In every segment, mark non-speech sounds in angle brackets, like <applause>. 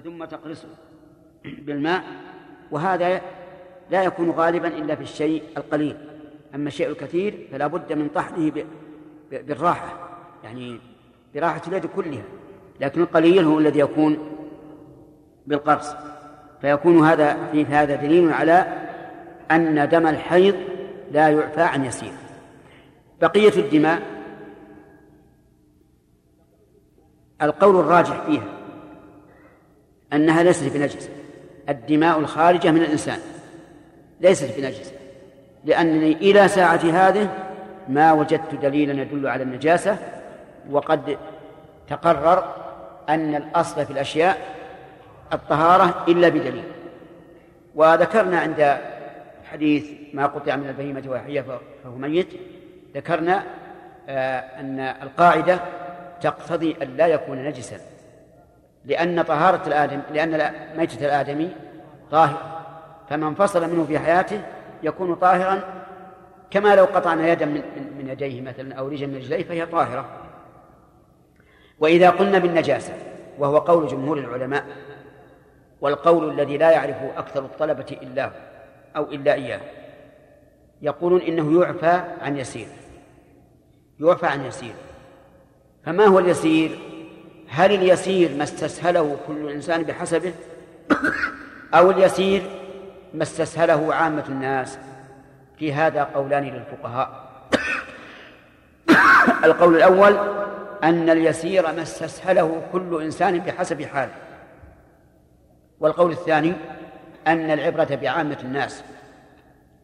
ثم تقرصه بالماء وهذا لا يكون غالبا إلا في الشيء القليل. أما الشيء الكثير فلا بد من طحنه بالراحة يعني براحة اليد كلها لكن القليل هو الذي يكون بالقرص. فيكون هذا في هذا دليل على أن دم الحيض لا يعفى عن يسير. بقية الدماء القول الراجح فيها أنها ليست بنجسة الدماء الخارجة من الإنسان. ليست بنجسة لأنني إلى ساعة هذه ما وجدت دليلا يدل على النجاسة وقد تقرر أن الأصل في الأشياء الطهارة إلا بدليل. وذكرنا عند حديث ما قطع من البهيمة وهي فهو ميت ذكرنا آه، أن القاعدة تقتضي أن لا يكون نجسا. لأن طهارة الآدم لأن ميتة الآدمي طاهر. فمن انفصل منه في حياته يكون طاهرا كما لو قطعنا يدا من, من يديه مثلا أو رجلا من رجليه فهي طاهرة. وإذا قلنا بالنجاسة وهو قول جمهور العلماء والقول الذي لا يعرفه أكثر الطلبة إلا أو إلا إياه يقولون إنه يعفى عن يسير. يعفى عن يسير. فما هو اليسير؟ هل اليسير ما استسهله كل إنسان بحسبه؟ أو اليسير ما استسهله عامة الناس؟ في هذا قولان للفقهاء. القول الأول أن اليسير ما استسهله كل إنسان بحسب حاله. والقول الثاني أن العبرة بعامة الناس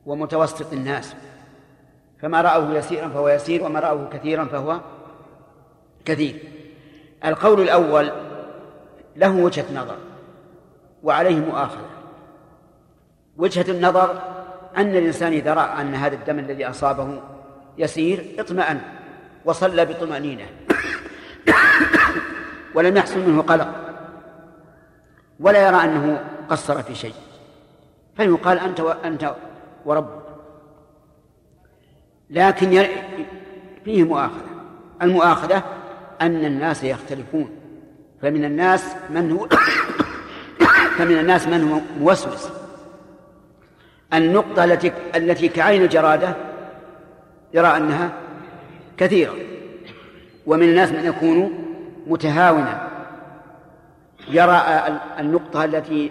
ومتوسط الناس. فما رأوه يسيرا فهو يسير وما رأوه كثيرا فهو كثير. القول الأول له وجهة نظر وعليه مؤاخذة. وجهة النظر أن الإنسان إذا رأى أن هذا الدم الذي أصابه يسير اطمأن وصلى بطمأنينة. <coughs> ولم يحصل منه قلق ولا يرى أنه قصر في شيء. فيقال أنت وأنت وربك لكن فيه مؤاخذة. المؤاخذة أن الناس يختلفون. فمن الناس من هو <coughs> فمن الناس من هو موسوس. النقطة التي التي كعين الجرادة يرى أنها كثيرة. ومن الناس من يكون متهاونا. يرى النقطة التي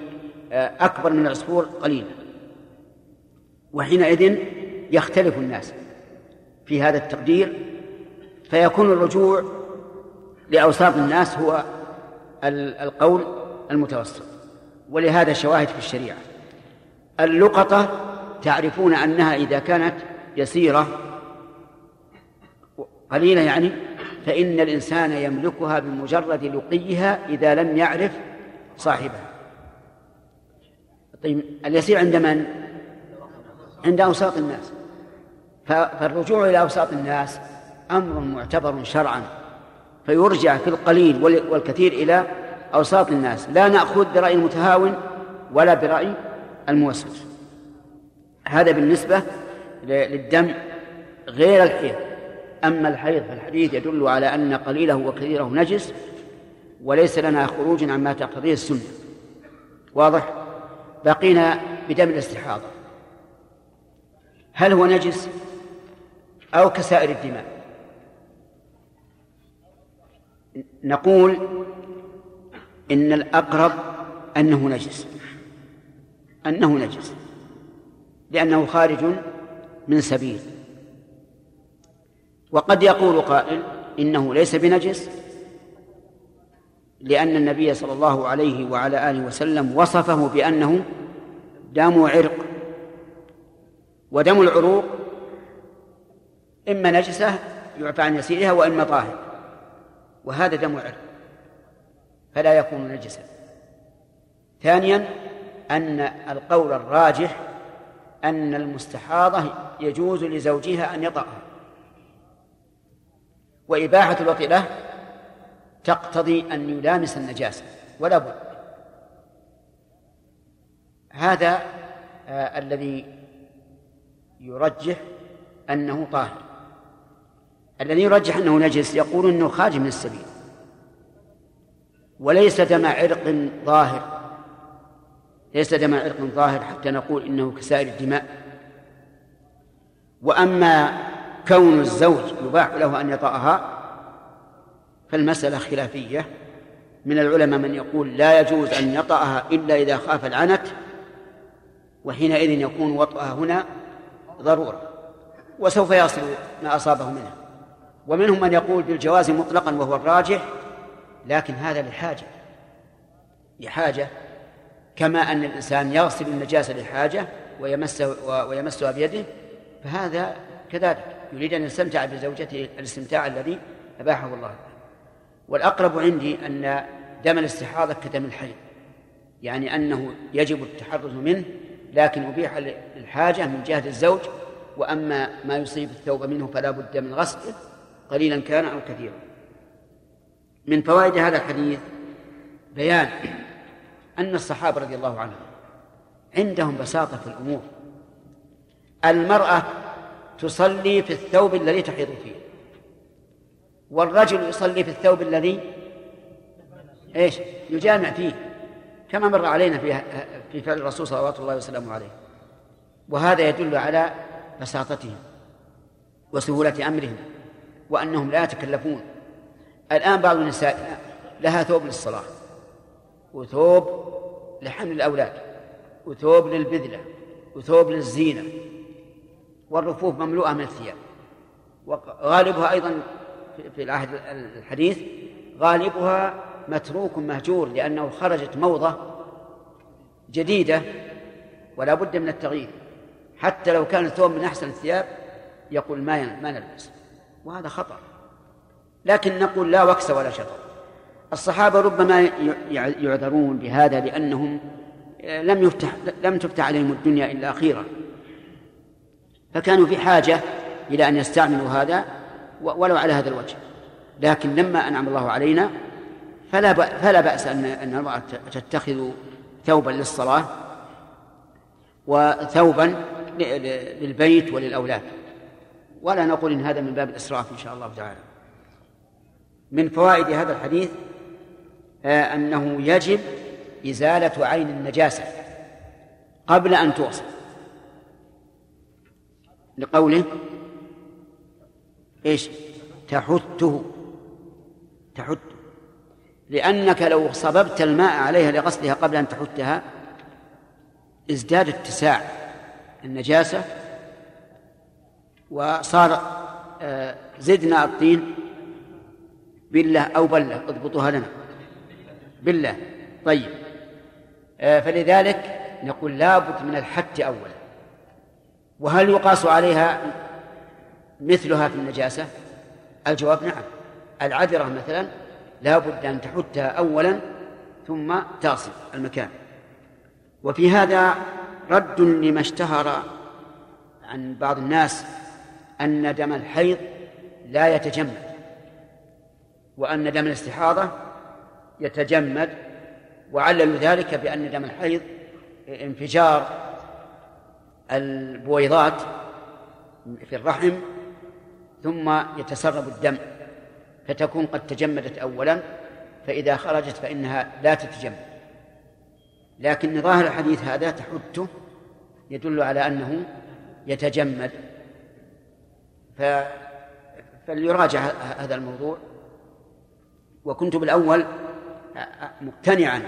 أكبر من العصفور قليلا. وحينئذ يختلف الناس في هذا التقدير. فيكون الرجوع لأوساط الناس هو القول المتوسط. ولهذا شواهد في الشريعة. اللقطة تعرفون أنها إذا كانت يسيرة قليلة يعني فإن الإنسان يملكها بمجرد لقيها إذا لم يعرف صاحبها. طيب اليسير عند من؟ عند أوساط الناس. فالرجوع إلى أوساط الناس أمر معتبر شرعا. فيرجع في القليل والكثير إلى أوساط الناس. لا نأخذ برأي المتهاون ولا برأي الموسوس. هذا بالنسبة للدم غير الحيض. أما الحيض فالحديث يدل على أن قليله وكثيره نجس وليس لنا خروج عما تقتضيه السنة. واضح؟ بقينا بدم الاستحاضة. هل هو نجس أو كسائر الدماء؟ نقول إن الأقرب أنه نجس أنه نجس لأنه خارج من سبيل. وقد يقول قائل إنه ليس بنجس لأن النبي صلى الله عليه وعلى آله وسلم وصفه بأنه دم عرق. ودم العروق إما نجسة يعفى عن يسيرها وإما طاهر. وهذا دم عرق. فلا يكون نجسا ثانيا أن القول الراجح أن المستحاضة يجوز لزوجها أن يطأها وإباحة الوطئ له تقتضي أن يلامس النجاسة ولا بد. هذا آه الذي يرجح أنه طاهر. الذي يرجح أنه نجس يقول أنه خارج من السبيل. وليس دم عرق ظاهر. ليس دم عرق ظاهر حتى نقول إنه كسائر الدماء. وأما كون الزوج يباح له أن يطأها فالمسألة خلافية. من العلماء من يقول لا يجوز أن يطأها إلا إذا خاف العنت وحينئذ يكون وطئها هنا ضرورة. وسوف يصل ما أصابه منها. ومنهم من يقول بالجواز مطلقا وهو الراجح لكن هذا لحاجة. لحاجة كما أن الإنسان يغسل النجاسة لحاجة ويمسه ويمسها بيده فهذا كذلك. يريد أن يستمتع بزوجته الاستمتاع الذي أباحه الله. والأقرب عندي أن دم الاستحاضة كدم الحي يعني أنه يجب التحرز منه لكن أبيح للحاجة من جهة الزوج وأما ما يصيب الثوب منه فلا بد من غسله قليلا كان أو كثيرا. من فوائد هذا الحديث بيان أن الصحابة رضي الله عنهم عندهم بساطة في الأمور. المرأة تصلي في الثوب الذي تحيض فيه والرجل يصلي في الثوب الذي إيش؟ يجامع فيه كما مر علينا في في فعل الرسول صلوات الله وسلامه عليه. وهذا يدل على بساطتهم وسهولة أمرهم. وأنهم لا يتكلفون. الآن بعض النساء لها ثوب للصلاة وثوب لحمل الأولاد وثوب للبذلة وثوب للزينة والرفوف مملوءة من الثياب. وغالبها أيضا في العهد الحديث غالبها متروك مهجور لأنه خرجت موضة جديدة ولا بد من التغيير. حتى لو كان الثوب من أحسن الثياب يقول ما ما نلبس. وهذا خطأ. لكن نقول لا وكس ولا شطر. الصحابة ربما يعذرون بهذا لأنهم لم يفتح لم تفتح عليهم الدنيا إلا أخيرا. فكانوا في حاجة إلى أن يستعملوا هذا ولو على هذا الوجه. لكن لما أنعم الله علينا فلا فلا بأس أن أن المرأة تتخذ ثوبا للصلاة وثوبا للبيت وللأولاد. ولا نقول إن هذا من باب الإسراف إن شاء الله تعالى. من فوائد هذا الحديث آه، أنه يجب إزالة عين النجاسة قبل أن توصل لقوله إيش؟ تحته. تحته لأنك لو صببت الماء عليها لغسلها قبل أن تحتها ازداد اتساع. النجاسة وصار آه، زدنا الطين بالله أو بلة اضبطوها لنا. بالله. طيب. آه، فلذلك نقول لابد من الحت أولا. وهل يقاس عليها مثلها في النجاسة؟ الجواب نعم. العذرة مثلا لا بد أن تحتها أولا ثم تصل المكان. وفي هذا رد لما اشتهر عن بعض الناس أن دم الحيض لا يتجمد وأن دم الاستحاضة يتجمد وعللوا ذلك بأن دم الحيض انفجار البويضات في الرحم ثم يتسرب الدم فتكون قد تجمدت أولا فإذا خرجت فإنها لا تتجمد. لكن ظاهر الحديث هذا تحته يدل على أنه يتجمد. فليراجع هذا الموضوع. وكنت بالأول مقتنعا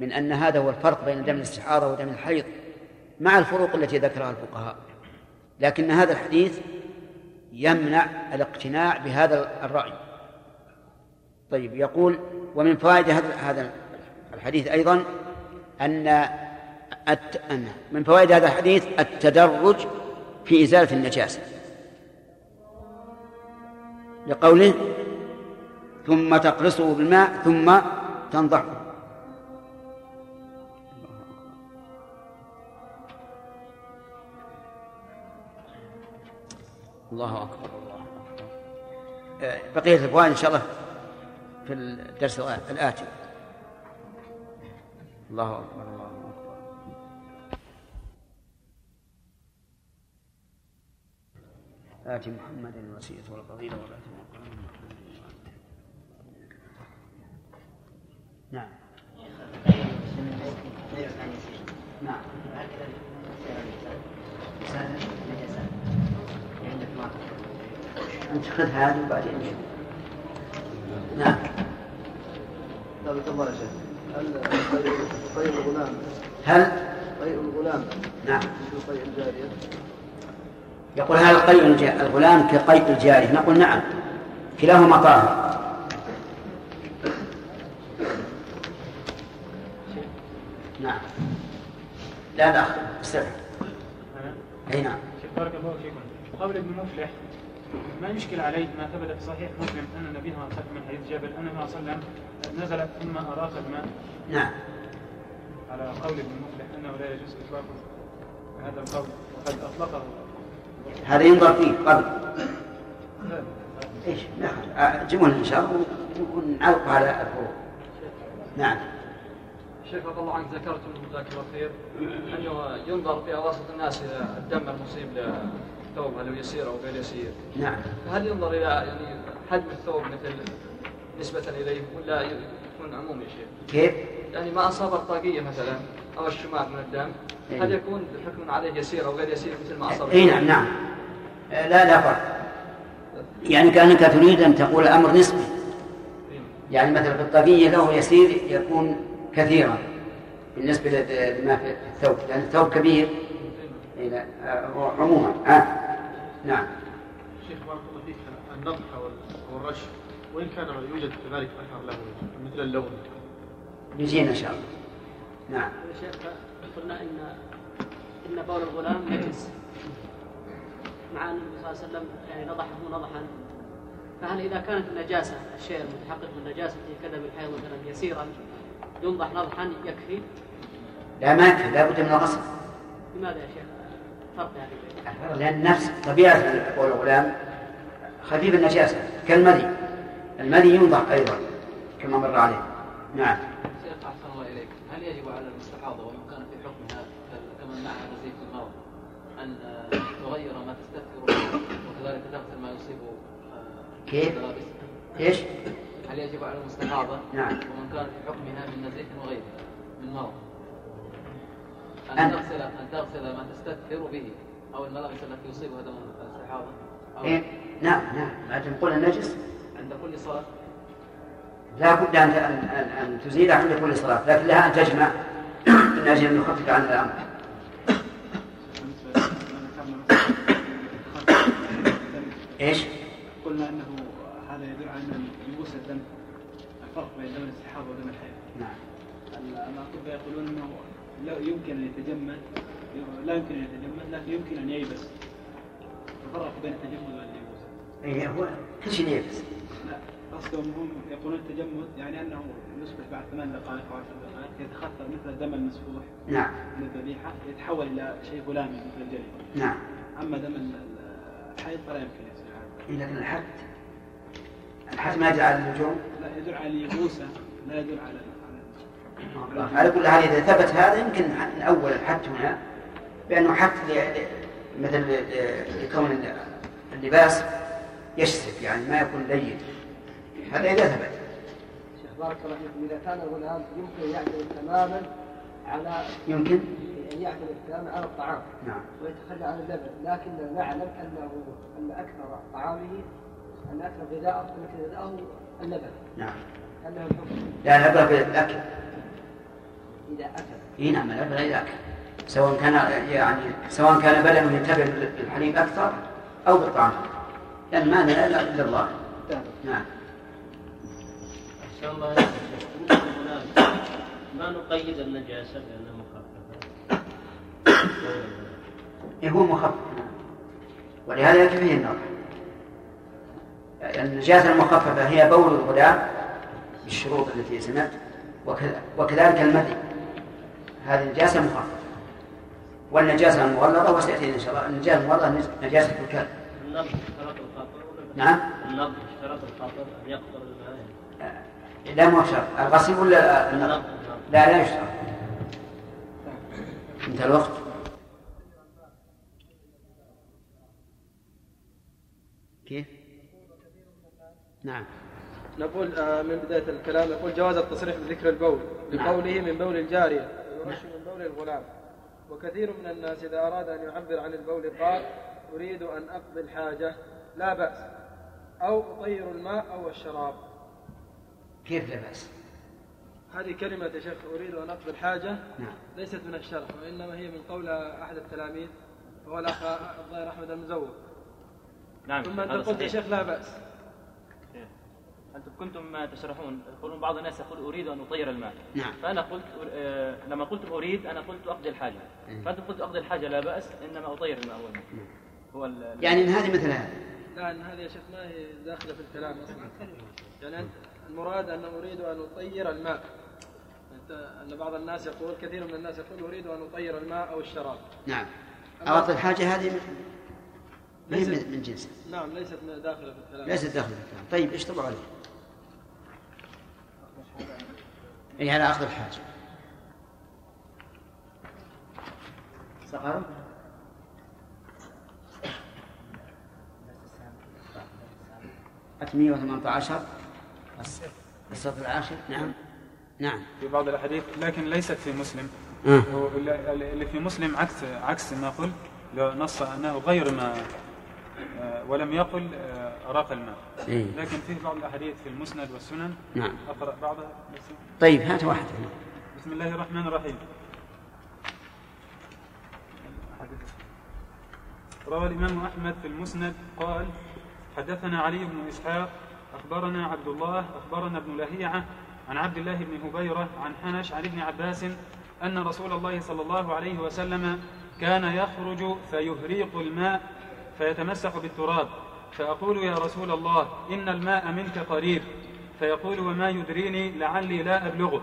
من أن هذا هو الفرق بين دم الاستحاضة ودم الحيض مع الفروق التي ذكرها الفقهاء. لكن هذا الحديث يمنع الاقتناع بهذا الرأي. طيب يقول ومن فوائد هذا الحديث أيضا أن من فوائد هذا الحديث التدرج في إزالة النجاسة. لقوله ثم تقرصه بالماء ثم تنضحه. الله أكبر بقية الفوائد إن شاء الله في الدرس الآتي. الله أكبر الله أكبر. آتي محمد الوسيلة والفضيلة والآتي نعم. نعم. خذ هذه وبعدين نعم. بارك الله يا شيخ هل طيب الغلام؟ هل؟ طيب الغلام. نعم. مثل طيب الجارية؟ يقول هل قيء الج- الغلام كقيء الجارية؟ نقول نعم. كلاهما طاهر. نعم. لا لا استمع أي نعم. شيخ بارك الله فيكم. قول ابن مفلح ما يشكل عليه؟ ما ثبت في صحيح مسلم أن النبي صلى الله عليه وسلم من حديث جابر ان النبي صلى الله عليه وسلم نزل ثم أراق الماء. نعم. على قول ابن مفلح أنه لا يجوز إطلاقه. هذا القول وقد أطلقه. هذا ينظر فيه قبل. إيش؟ ناخذ جمل إن شاء الله ونعلق على الفروق نعم. شيخ رضي الله عنك ذكرتم جزاك الله خير انه ينظر في أواسط الناس إلى الدم المصيب للثوب هل هو يسير أو غير يسير؟ نعم. فهل ينظر إلى يعني حجم الثوب مثل نسبة إليه ولا يكون عمومي شيخ؟ كيف؟ يعني ما أصاب الطاقية مثلا أو الشماغ من الدم هل إيه. يكون الحكم عليه يسير أو غير يسير مثل ما أصاب؟ اي نعم نعم. آه، لا لا فرق. يعني كأنك تريد أن تقول الامر نسبي. يعني مثلا في الطاقية له يسير يكون كثيرا بالنسبة لما في الثوب لأن الثوب كبير. آه، عموما آه. نعم. شيخ بارك الله فيك. النضح وال- والرش وإن كان يوجد كذلك أثر له مثل اللون. بيجينا إن شاء الله. نعم. شيخ قلنا ان إن بول الغلام نجس مع أن النبي صلى الله عليه وسلم يعني نضحه نضحا. فهل إذا كانت النجاسة الشيء المتحقق من نجاسه كذا بالحيض مثلا يسيرا ينضح نضحا يكفي لا ما يكفي لابد من الغسل لماذا يا شيخ؟ فرق يعني لأن نفس طبيعة الغلام خفيف النجاسة كالمذي المذي ينضح أيضا كما مر عليه نعم شيخ أحسن الله إليك هل يجب على المستحاضة ومن كان في حكمها كمن معها نزيف المرض أن آه، تغير ما تستثمر به وكذلك تغسل ما يصيب آه، كيف؟ الملابس؟ إيش؟ هل يجب على المستحاضة نعم. ومن كان في حكمها من نزيف وغيره من مرض أن- ان تغسل أن تغسل ما تستثمر به أو الملابس التي يصيبها دم الاستحاضه أو إيه؟ نعم نعم بعد نقول النجس عند كل صلاة لا بد أن أن أن, أن تزيل عند كل صلاة لكن لها أن تجمع <clears throat> من أجل أن نخفف عن الأمر <coughs> إيش؟ قلنا أنه هذا يدل على أن يبوس الدم الفرق بين دم الاستحاضه ودم الحيض. نعم. الأطباء يقولون إنه لا يمكن أن يتجمد لا يمكن أن يتجمد لكن يمكن أن ييبس. الفرق بين التجمد واليبوس إيه هو كل شيء يلبس لا قصدهم هم يقولون التجمد يعني أنه يصبح بعد ثمان دقائق أو عشر دقائق يتخثر مثل الدم المسفوح. نعم. من الذبيحة يتحول إلى شيء غلامي مثل الجلد نعم. أما دم ال- الحيض فلا يمكن يصير هذا لكن الحد الحد ما يدل على النجوم. لا يدل على اليبوسه لا يدل على على على كل حال إذا ثبت هذا يمكن أول الحد هنا ل- ل- مثل لكون ال- اللباس يشسف يعني ما يكون لين هذا إذا ثبت. شيخ بارك الله فيكم. إذا كان الغلام يمكن أن يعتمد تماما على يمكن. أن يعتمد تماما على الطعام نعم. ويتخلى عن اللبن لكن نعلم أنه أن أكثر طعامه أن أكثر غذاءه غذاءه اللبن. نعم. هل له الحكم لا العبرة بالأكل إذا أكل. إي نعم العبرة بالأكل سواء كان يعني سواء كان بدنه ينتبه بالحليب أكثر أو بالطعام. لأن ما لا إله إلا الله. نعم. أحسن الله ما نقيد النجاسة بأنها مخففة؟ إيه هو مخفف. ولهذا يجب فيه النظر. النجاسة المخففة هي بول الغلام بالشروط التي سمعت وكذلك المذي هذه نجاسة مخففة والنجاسة المغلظة وسيأتي إن شاء الله. النجاسة المغلظة نج- نجاسة الكلب النبض اشترط الخاطر ولا نعم؟ النبض اشترط الخاطر أن يقطر الماء لا مو شرط الغسيل ولا لا لا يشترط. انتهى الوقت. كيف؟ نعم. نقول آه، من بداية الكلام يقول جواز التصريح بذكر البول لقوله من بول الجارية ويرش من بول الغلام. وكثير من الناس إذا أراد أن يعبر عن البول قال أريد أن أقضي الحاجة لا بأس. أو أطير الماء أو الشراب. كيف لا بأس؟ هذه كلمة يا شيخ أريد أن أقضي الحاجة نعم. ليست من الشرح وإنما هي من قول أحد التلاميذ هو الأخ الظاهر أحمد المزور نعم ثم أنت قلت يا. شيخ لا بأس. أنتم كنتم تشرحون. يقولون بعض الناس يقول أريد أن أطير الماء. نعم. فأنا قلت آه، لما قلت أريد أنا قلت أقضي الحاجة. إيه. فأنتم قلت أقضي الحاجة لا بأس إنما أطير الماء هو الماء. هو ال- يعني إن هذه مثل هذا لا أن هذه يا شيخ ما هي داخلة في الكلام أصلا. يعني أنت المراد أن أريد أن أطير الماء. أنت أن بعض الناس يقول كثير من الناس يقول أريد أن أطير الماء أو الشراب. نعم. أغطي الحاجة هذه ما هي ليست- من من جنسه نعم ليست من داخلة في الكلام. ليست داخل في الكلام. طيب إيش طبعوا عليه؟ يعني على أخذ الحاجة. سقر؟ مئة وثمانية عشر. السطر العاشر؟ نعم. نعم. في بعض الأحاديث لكن ليست في مسلم. آه. اللي في مسلم عكس عكس ما قل لو نص أنه غير ما ولم يقل آه، أراق الماء. إيه. لكن فيه بعض الأحاديث في المسند والسنن. نعم. أقرأ بعضها. بس طيب هات واحد. بسم الله الرحمن الرحيم. روى الإمام أحمد في المسند قال حدثنا علي بن إسحاق أخبرنا عبد الله أخبرنا ابن لهيعة عن عبد الله بن هبيرة عن حنش عن ابن عباس أن رسول الله صلى الله عليه وسلم كان يخرج فيهريق الماء فيتمسح بالتراب فأقول يا رسول الله إن الماء منك قريب. فيقول وما يدريني لعلي لا أبلغه.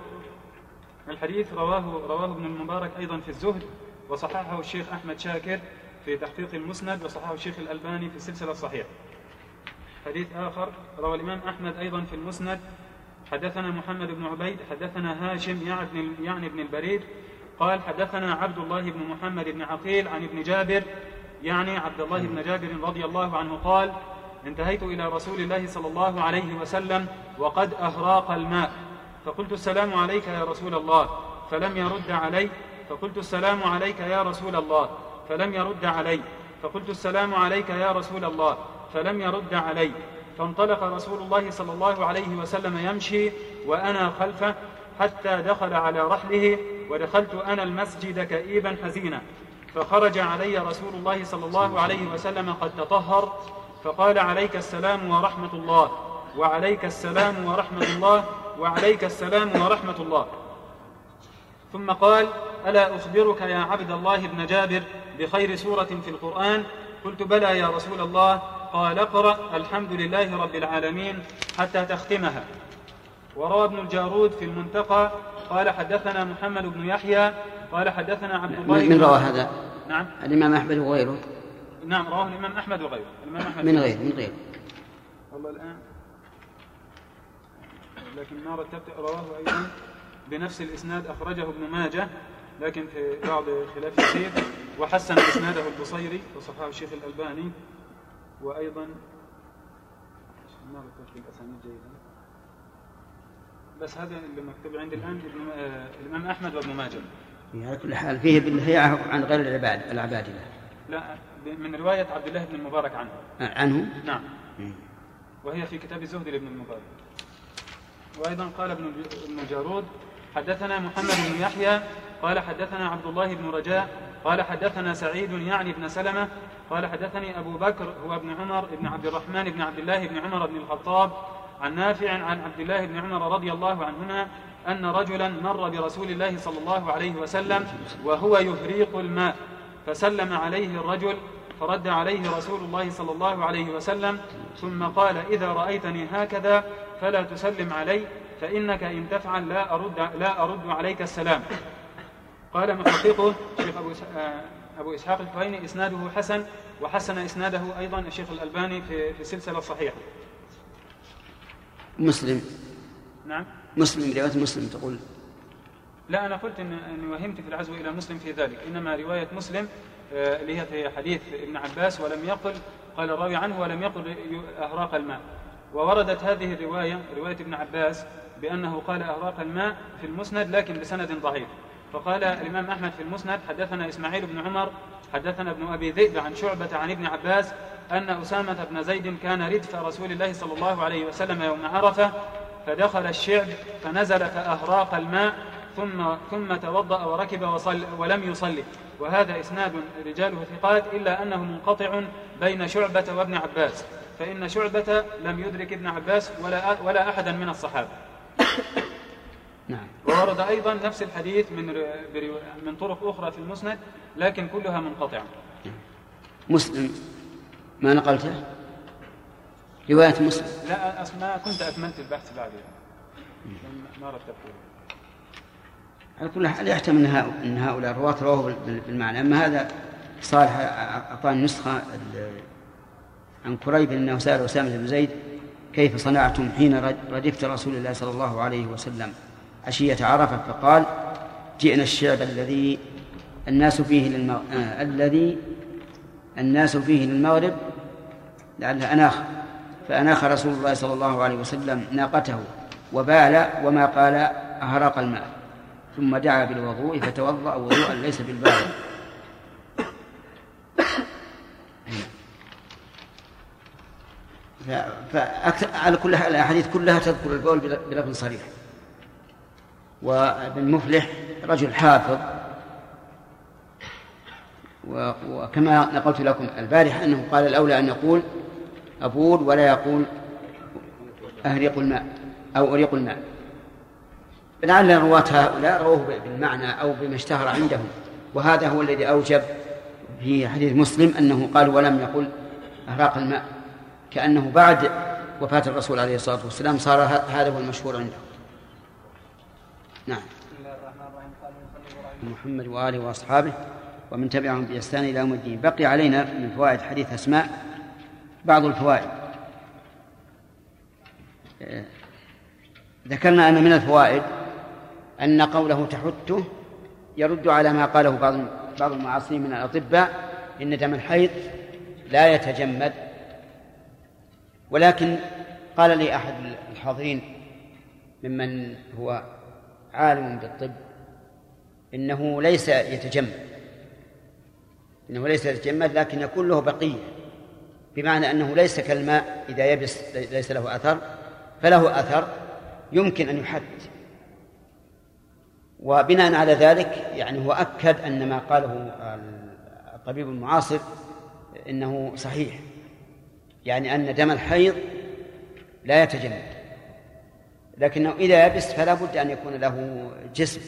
الحديث رواه رواه ابن المبارك أيضا في الزهد وصححه الشيخ أحمد شاكر في تحقيق المسند وصححه الشيخ الألباني في السلسلة الصحيحة. حديث آخر روى الإمام أحمد أيضا في المسند. حدثنا محمد بن عبيد حدثنا هاشم يعني يعني ابن البريد. قال حدثنا عبد الله بن محمد بن عقيل عن ابن جابر يعني عبد الله بن جابر رضي الله عنه قال انتهيت إلى رسول الله صلى الله عليه وسلم وقد أهراق الماء. فقلت السلام عليك يا رسول الله. فلم يرد علي. فقلت السلام عليك يا رسول الله. فلم يرد علي. فقلت السلام عليك يا رسول الله. فلم يرد علي. فانطلق رسول الله صلى الله عليه وسلم يمشي وأنا خلفه حتى دخل على رحله ودخلت أنا المسجد كئيبا حزينا. فخرج علي رسول الله صلى الله عليه وسلم قد تطهر فقال عليك السلام ورحمة الله وعليك السلام ورحمة الله وعليك السلام ورحمة الله. ثم قال ألا أخبرك يا عبد الله بن جابر بخير سورة في القرآن؟ قلت بلى يا رسول الله. قال اقرأ الحمد لله رب العالمين حتى تختمها. وروى ابن الجارود في المنتقى قال حدثنا محمد بن يحيى قال حدثنا عبد الله من روى هذا؟ نعم. الإمام أحمد وغيره. نعم رواه الإمام أحمد وغيره. الإمام أحمد من غيره من غيره والله الآن. لكن ما رتبت رواه أيضا بنفس الإسناد أخرجه ابن ماجه لكن في بعض خلاف يسير وحسن إسناده البصيري وصححه الشيخ الألباني. وأيضا ما رتبت الأسانيد جيدا بس هذا اللي مكتوب عندي الآن آه، الإمام أحمد وابن ماجه. على كل حال فيه بالهيعة عن غير العباد العبادلة لا من رواية عبد الله بن المبارك عنه. عنه؟ نعم. وهي في كتاب الزهد لابن المبارك. وأيضا قال ابن ابن جارود حدثنا محمد بن يحيى قال حدثنا عبد الله بن رجاء قال حدثنا سعيد يعني بن سلمة قال حدثني أبو بكر هو ابن عمر بن عبد الرحمن بن عبد الله بن عمر بن الخطاب عن نافع عن عبد الله بن عمر رضي الله عنهما أن رجلا مر برسول الله صلى الله عليه وسلم وهو يهريق الماء فسلم عليه الرجل فرد عليه رسول الله صلى الله عليه وسلم ثم قال إذا رأيتني هكذا فلا تسلم علي فإنك إن تفعل لا أرد, لا أرد عليك السلام. قال محققه شيخ أبو, آه، أبو إسحاق الحويني إسناده حسن وحسن إسناده أيضا الشيخ الألباني في, في السلسلة الصحيحة مسلم. نعم. مسلم رواية مسلم تقول. لا أنا قلت إن وهمت في العزو إلى مسلم في ذلك. إنما رواية مسلم آه، اللي هي حديث ابن عباس ولم يقل قال الراوي عنه ولم يقل أهراق الماء. ووردت هذه الرواية رواية ابن عباس بأنه قال أهراق الماء في المسند لكن بسند ضعيف. فقال الإمام أحمد في المسند حدثنا إسماعيل بن عمر حدثنا ابن أبي ذئب عن شعبة عن ابن عباس أن أسامة بن زيد كان ردف رسول الله صلى الله عليه وسلم يوم عرفة فدخل الشعب فنزل فأهراق الماء ثم ثم توضأ وركب وصل ولم يصلي. وهذا إسناد رجاله ثقات إلا أنه منقطع بين شعبة وابن عباس. فإن شعبة لم يدرك ابن عباس ولا ولا أحدا من الصحابة. <coughs> نعم. وورد أيضا نفس الحديث من من طرق أخرى في المسند لكن كلها منقطعة. مسلم ما نقلته؟ رواية مسلم. لا أسماء كنت أكملت البحث بعد ما رتبته على كل حال يحتمل إن هؤلاء الرواة رواه بالمعنى. أما هذا صالح أعطاني نسخة عن كريب إنه سأل أسامة بن زيد كيف صنعتم حين ردفت رسول الله صلى الله عليه وسلم عشية عرفة فقال جئنا الشعب الذي الناس فيه للمغرب آه الذي الناس فيه للمغرب لعله أناخ فأناخ رسول الله صلى الله عليه وسلم ناقته وبال وما قال أهرق الماء ثم دعا بالوضوء فتوضأ وضوءا ليس بالبارد فعلى كل الأحاديث كلها تذكر البول بلفظ صريح. وابن مفلح رجل حافظ. وكما نقلت لكم البارحة أنه قال الأولى أن يقول أبول ولا يقول أهريق الماء أو أريق الماء. لعل رواة هؤلاء رووه بالمعنى أو بما اشتهر عندهم. وهذا هو الذي أوجب في حديث مسلم أنه قال ولم يقل أهراق الماء. كأنه بعد وفاة الرسول عليه الصلاة والسلام صار هذا هو المشهور عنده. نعم. محمد وآله وأصحابه ومن تبعهم بإحسان إلى يوم الدين. بقي علينا من فوائد حديث أسماء بعض الفوائد. ذكرنا أن من الفوائد أن قوله تحته يرد على ما قاله بعض بعض المعاصرين من الأطباء إن دم الحيض لا يتجمد. ولكن قال لي أحد الحاضرين ممن هو عالم بالطب إنه ليس يتجمد. إنه ليس يتجمد لكن يكون له بقية. بمعنى أنه ليس كالماء إذا يبس ليس له أثر فله أثر يمكن أن يحد. وبناء على ذلك يعني هو أكد أن ما قاله الطبيب المعاصر إنه صحيح. يعني أن دم الحيض لا يتجمد. لكنه إذا يبس فلا بد أن يكون له جسم.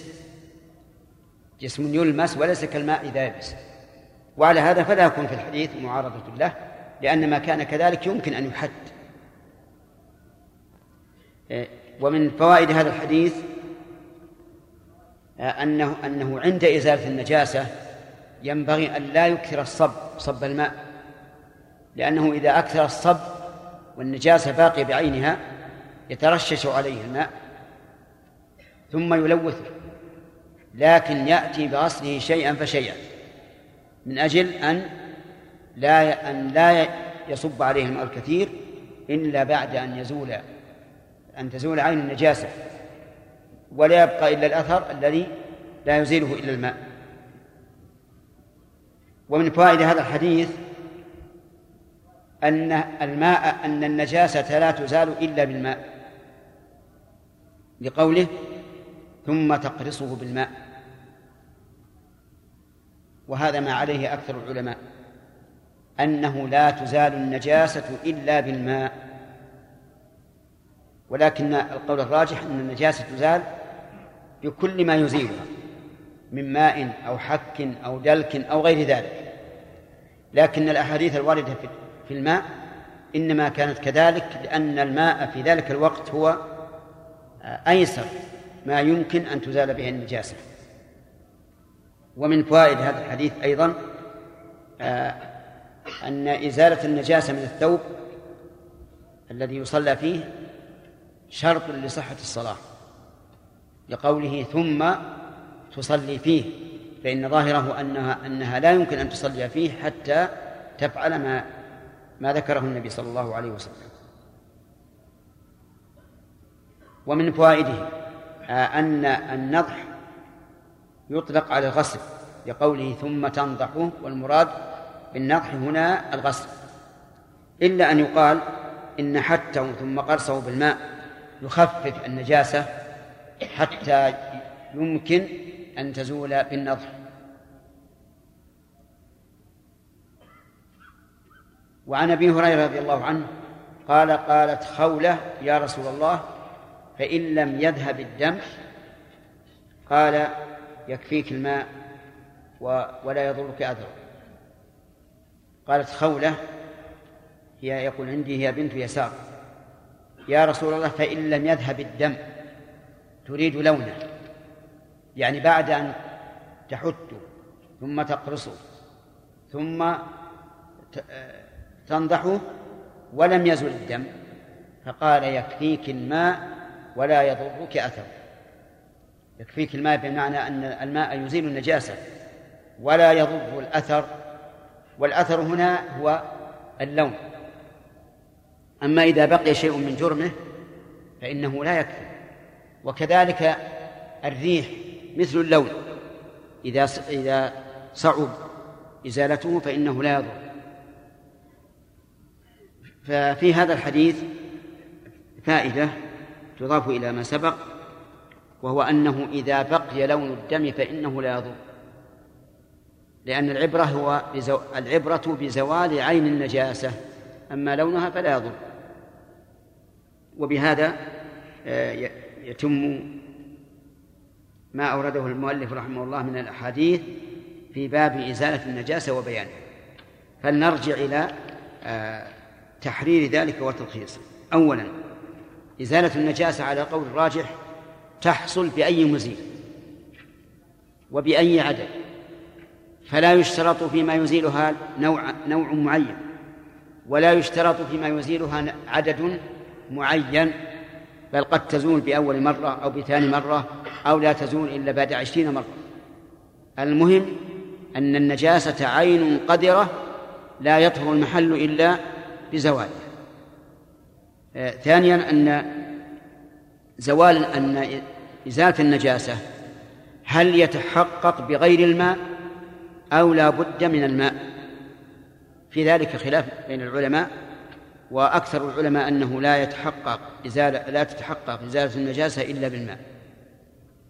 جسم يلمس وليس كالماء إذا يبس. وعلى هذا فلا يكون في الحديث معارضة له. لأن ما كان كذلك يمكن أن يحد. ومن فوائد هذا الحديث أنه أنه عند إزالة النجاسة ينبغي أن لا يكثر الصب صب الماء. لأنه إذا أكثر الصب والنجاسة باقية بعينها يترشش عليه الماء ثم يلوثه لكن يأتي بغسله شيئا فشيئا من أجل أن لا أن لا يصب عليه الماء الكثير إلا بعد أن يزول أن تزول عين النجاسة ولا يبقى إلا الأثر الذي لا يزيله إلا الماء. ومن فوائد هذا الحديث أن الماء أن النجاسة لا تزال إلا بالماء لقوله ثم تقرصه بالماء. وهذا ما عليه أكثر العلماء. أنه لا تزال النجاسة إلا بالماء. ولكن القول الراجح أن النجاسة تزال بكل ما يزيلها من ماء أو حك أو دلك أو غير ذلك. لكن الأحاديث الواردة في الماء إنما كانت كذلك لأن الماء في ذلك الوقت هو أيسر ما يمكن أن تزال به النجاسة. ومن فوائد هذا الحديث أيضا آه، أن إزالة النجاسة من الثوب الذي يصلى فيه شرط لصحة الصلاة لقوله ثم تصلي فيه فإن ظاهره أنها أنها لا يمكن أن تصلي فيه حتى تفعل ما ما ذكره النبي صلى الله عليه وسلم. ومن فوائده آه، أن النضح يطلق على الغسل لقوله ثم تنضحه والمراد بالنضح هنا الغسل. إلا أن يقال إن حتة ثم قرصه بالماء يخفف النجاسة حتى يمكن أن تزول بالنضح. وعن أبي هريرة رضي الله عنه قال قالت خولة يا رسول الله فإن لم يذهب الدم قال يكفيك الماء ولا يضرك أذى. قالت خولة هي يقول عندي هي بنت يسار. يا رسول الله فإن لم يذهب الدم تريد لونه. يعني بعد أن تحته ثم تقرصه ثم تنضحه ولم يزل الدم فقال يكفيك الماء ولا يضرك أثر يكفيك الماء بمعنى أن الماء يزيل النجاسة ولا يضر الأثر والأثر هنا هو اللون. أما إذا بقي شيء من جرمه فإنه لا يكفي. وكذلك الريح مثل اللون. إذا إذا صعب إزالته فإنه لا يضر. ففي هذا الحديث فائدة تضاف إلى ما سبق وهو أنه إذا بقي لون الدم فإنه لا يضر. لأن العبرة هو بزو... العبرة بزوال عين النجاسة. أما لونها فلا يضر. وبهذا آه، يتم ما أورده المؤلف رحمه الله من الأحاديث في باب إزالة النجاسة وبيانها. فلنرجع إلى آه، تحرير ذلك وتلخيصه أولا إزالة النجاسة على قول الراجح تحصل بأي مزيل وبأي عدد؟ فلا يشترط فيما يزيلها نوع نوع معين. ولا يشترط فيما يزيلها عدد معين بل قد تزول بأول مرة أو بثاني مرة أو لا تزول إلا بعد عشرين مرة. المهم أن النجاسة عين قدرة لا يطهر المحل إلا بزوالها. آه، ثانيا أن زوال أن إزالة النجاسة هل يتحقق بغير الماء؟ أو لا بد من الماء. في ذلك خلاف بين العلماء وأكثر العلماء أنه لا يتحقق إزالة لا تتحقق إزالة النجاسة إلا بالماء.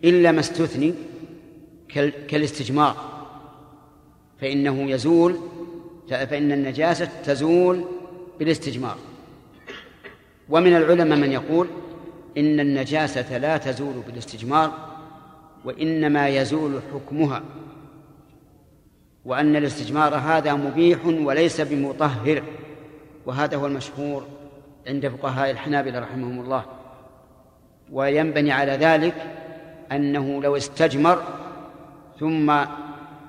إلا ما استثني كالاستجمار. فإنه يزول فإن النجاسة تزول بالاستجمار. ومن العلماء من يقول إن النجاسة لا تزول بالاستجمار وإنما يزول حكمها. وأن الاستجمار هذا مبيح وليس بمطهر. وهذا هو المشهور عند فقهاء الحنابلة رحمهم الله. وينبني على ذلك أنه لو استجمر ثم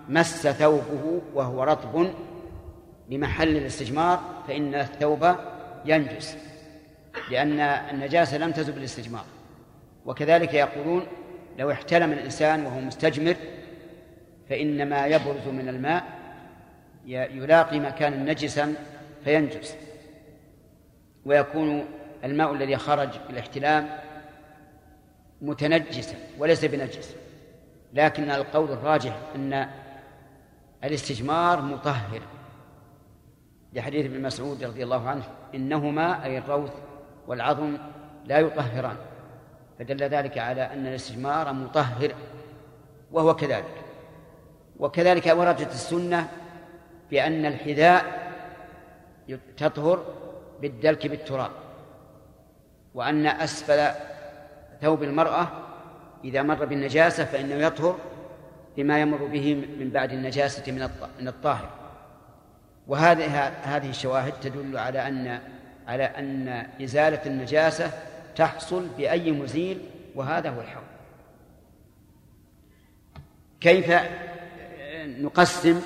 مس ثوبه وهو رطب لمحل الاستجمار فإن الثوب ينجس لأن النجاسة لم تزل بالاستجمار وكذلك يقولون لو احتلم الإنسان وهو مستجمر فإن ما يبرز من الماء يلاقي مكانا نجسا فينجس. ويكون الماء الذي خرج بالاحتلام متنجسا وليس بنجس. لكن القول الراجح أن الاستجمار مطهر. لحديث ابن مسعود رضي الله عنه إنهما أي الروث والعظم لا يطهران. فدل ذلك على أن الاستجمار مطهر وهو كذلك. وكذلك وردت السنة بأن الحذاء تطهر بالدلك بالتراب وأن أسفل ثوب المرأة إذا مر بالنجاسة فإنه يطهر بما يمر به من بعد النجاسة من الطاهر. وهذه هذه الشواهد تدل على أن على أن إزالة النجاسة تحصل بأي مزيل وهذا هو الحق كيف نقسم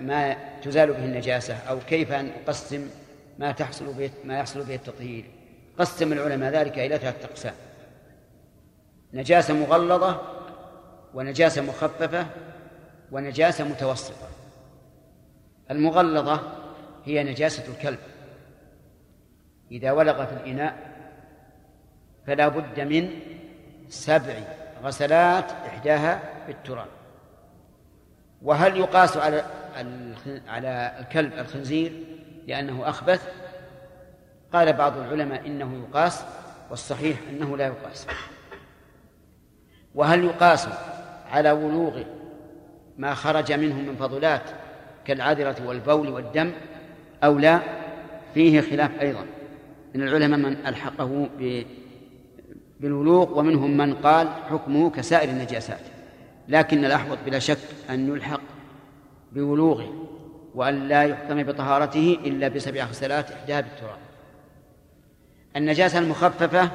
ما تزال به النجاسة أو كيف نقسم ما تحصل به ما يحصل به التطهير. قسم العلماء ذلك إلى ثلاثة أقسام. نجاسة مغلظة ونجاسة مخففة ونجاسة متوسطة. المغلظة هي نجاسة الكلب. إذا ولغ في الإناء فلا بد من سبع غسلات إحداها بالتراب. وهل يقاس على على الكلب الخنزير لأنه أخبث؟ قال بعض العلماء إنه يقاس والصحيح أنه لا يقاس. وهل يقاس على ولوغ ما خرج منه من فضلات كالعذرة والبول والدم أو لا؟ فيه خلاف أيضا. من العلماء من ألحقه بالولوغ ومنهم من قال حكمه كسائر النجاسات. لكن الأحوط بلا شك أن يلحق بولوغه وأن لا يحكم بطهارته إلا بسبع غسلات إحداها بالتراب. النجاسة المخففة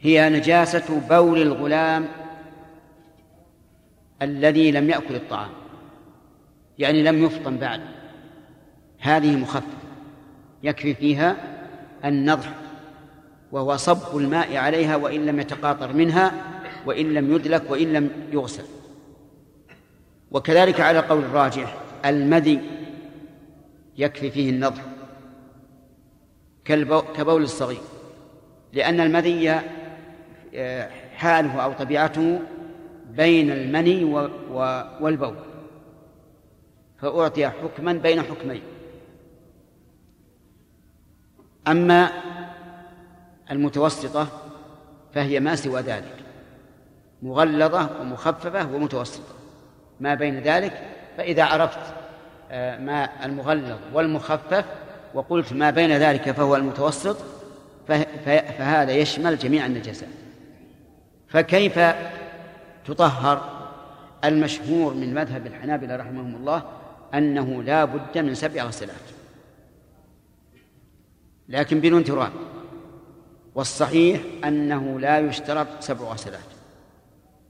هي نجاسة بول الغلام الذي لم يأكل الطعام يعني لم يفطن بعد. هذه مخففة يكفي فيها النضح وهو صب الماء عليها وإن لم يتقاطر منها وإن لم يدلك وإن لم يغسل. وكذلك على قول الراجح المذي يكفي فيه النضح كبول الصغير. لأن المذي آه، حاله أو طبيعته بين المني والبول. فأعطي حكما بين حكمين. أما المتوسطة فهي ما سوى ذلك. مغلظة ومخففة ومتوسطة. ما بين ذلك فإذا عرفت آه، ما المغلظ والمخفف وقلت ما بين ذلك فهو المتوسط فهذا يشمل جميع النجاسات. فكيف تطهر المشهور من مذهب الحنابلة رحمهم الله أنه لا بد من سبع غسلات؟ لكن بدون تراب. والصحيح أنه لا يشترط سبع غسلات.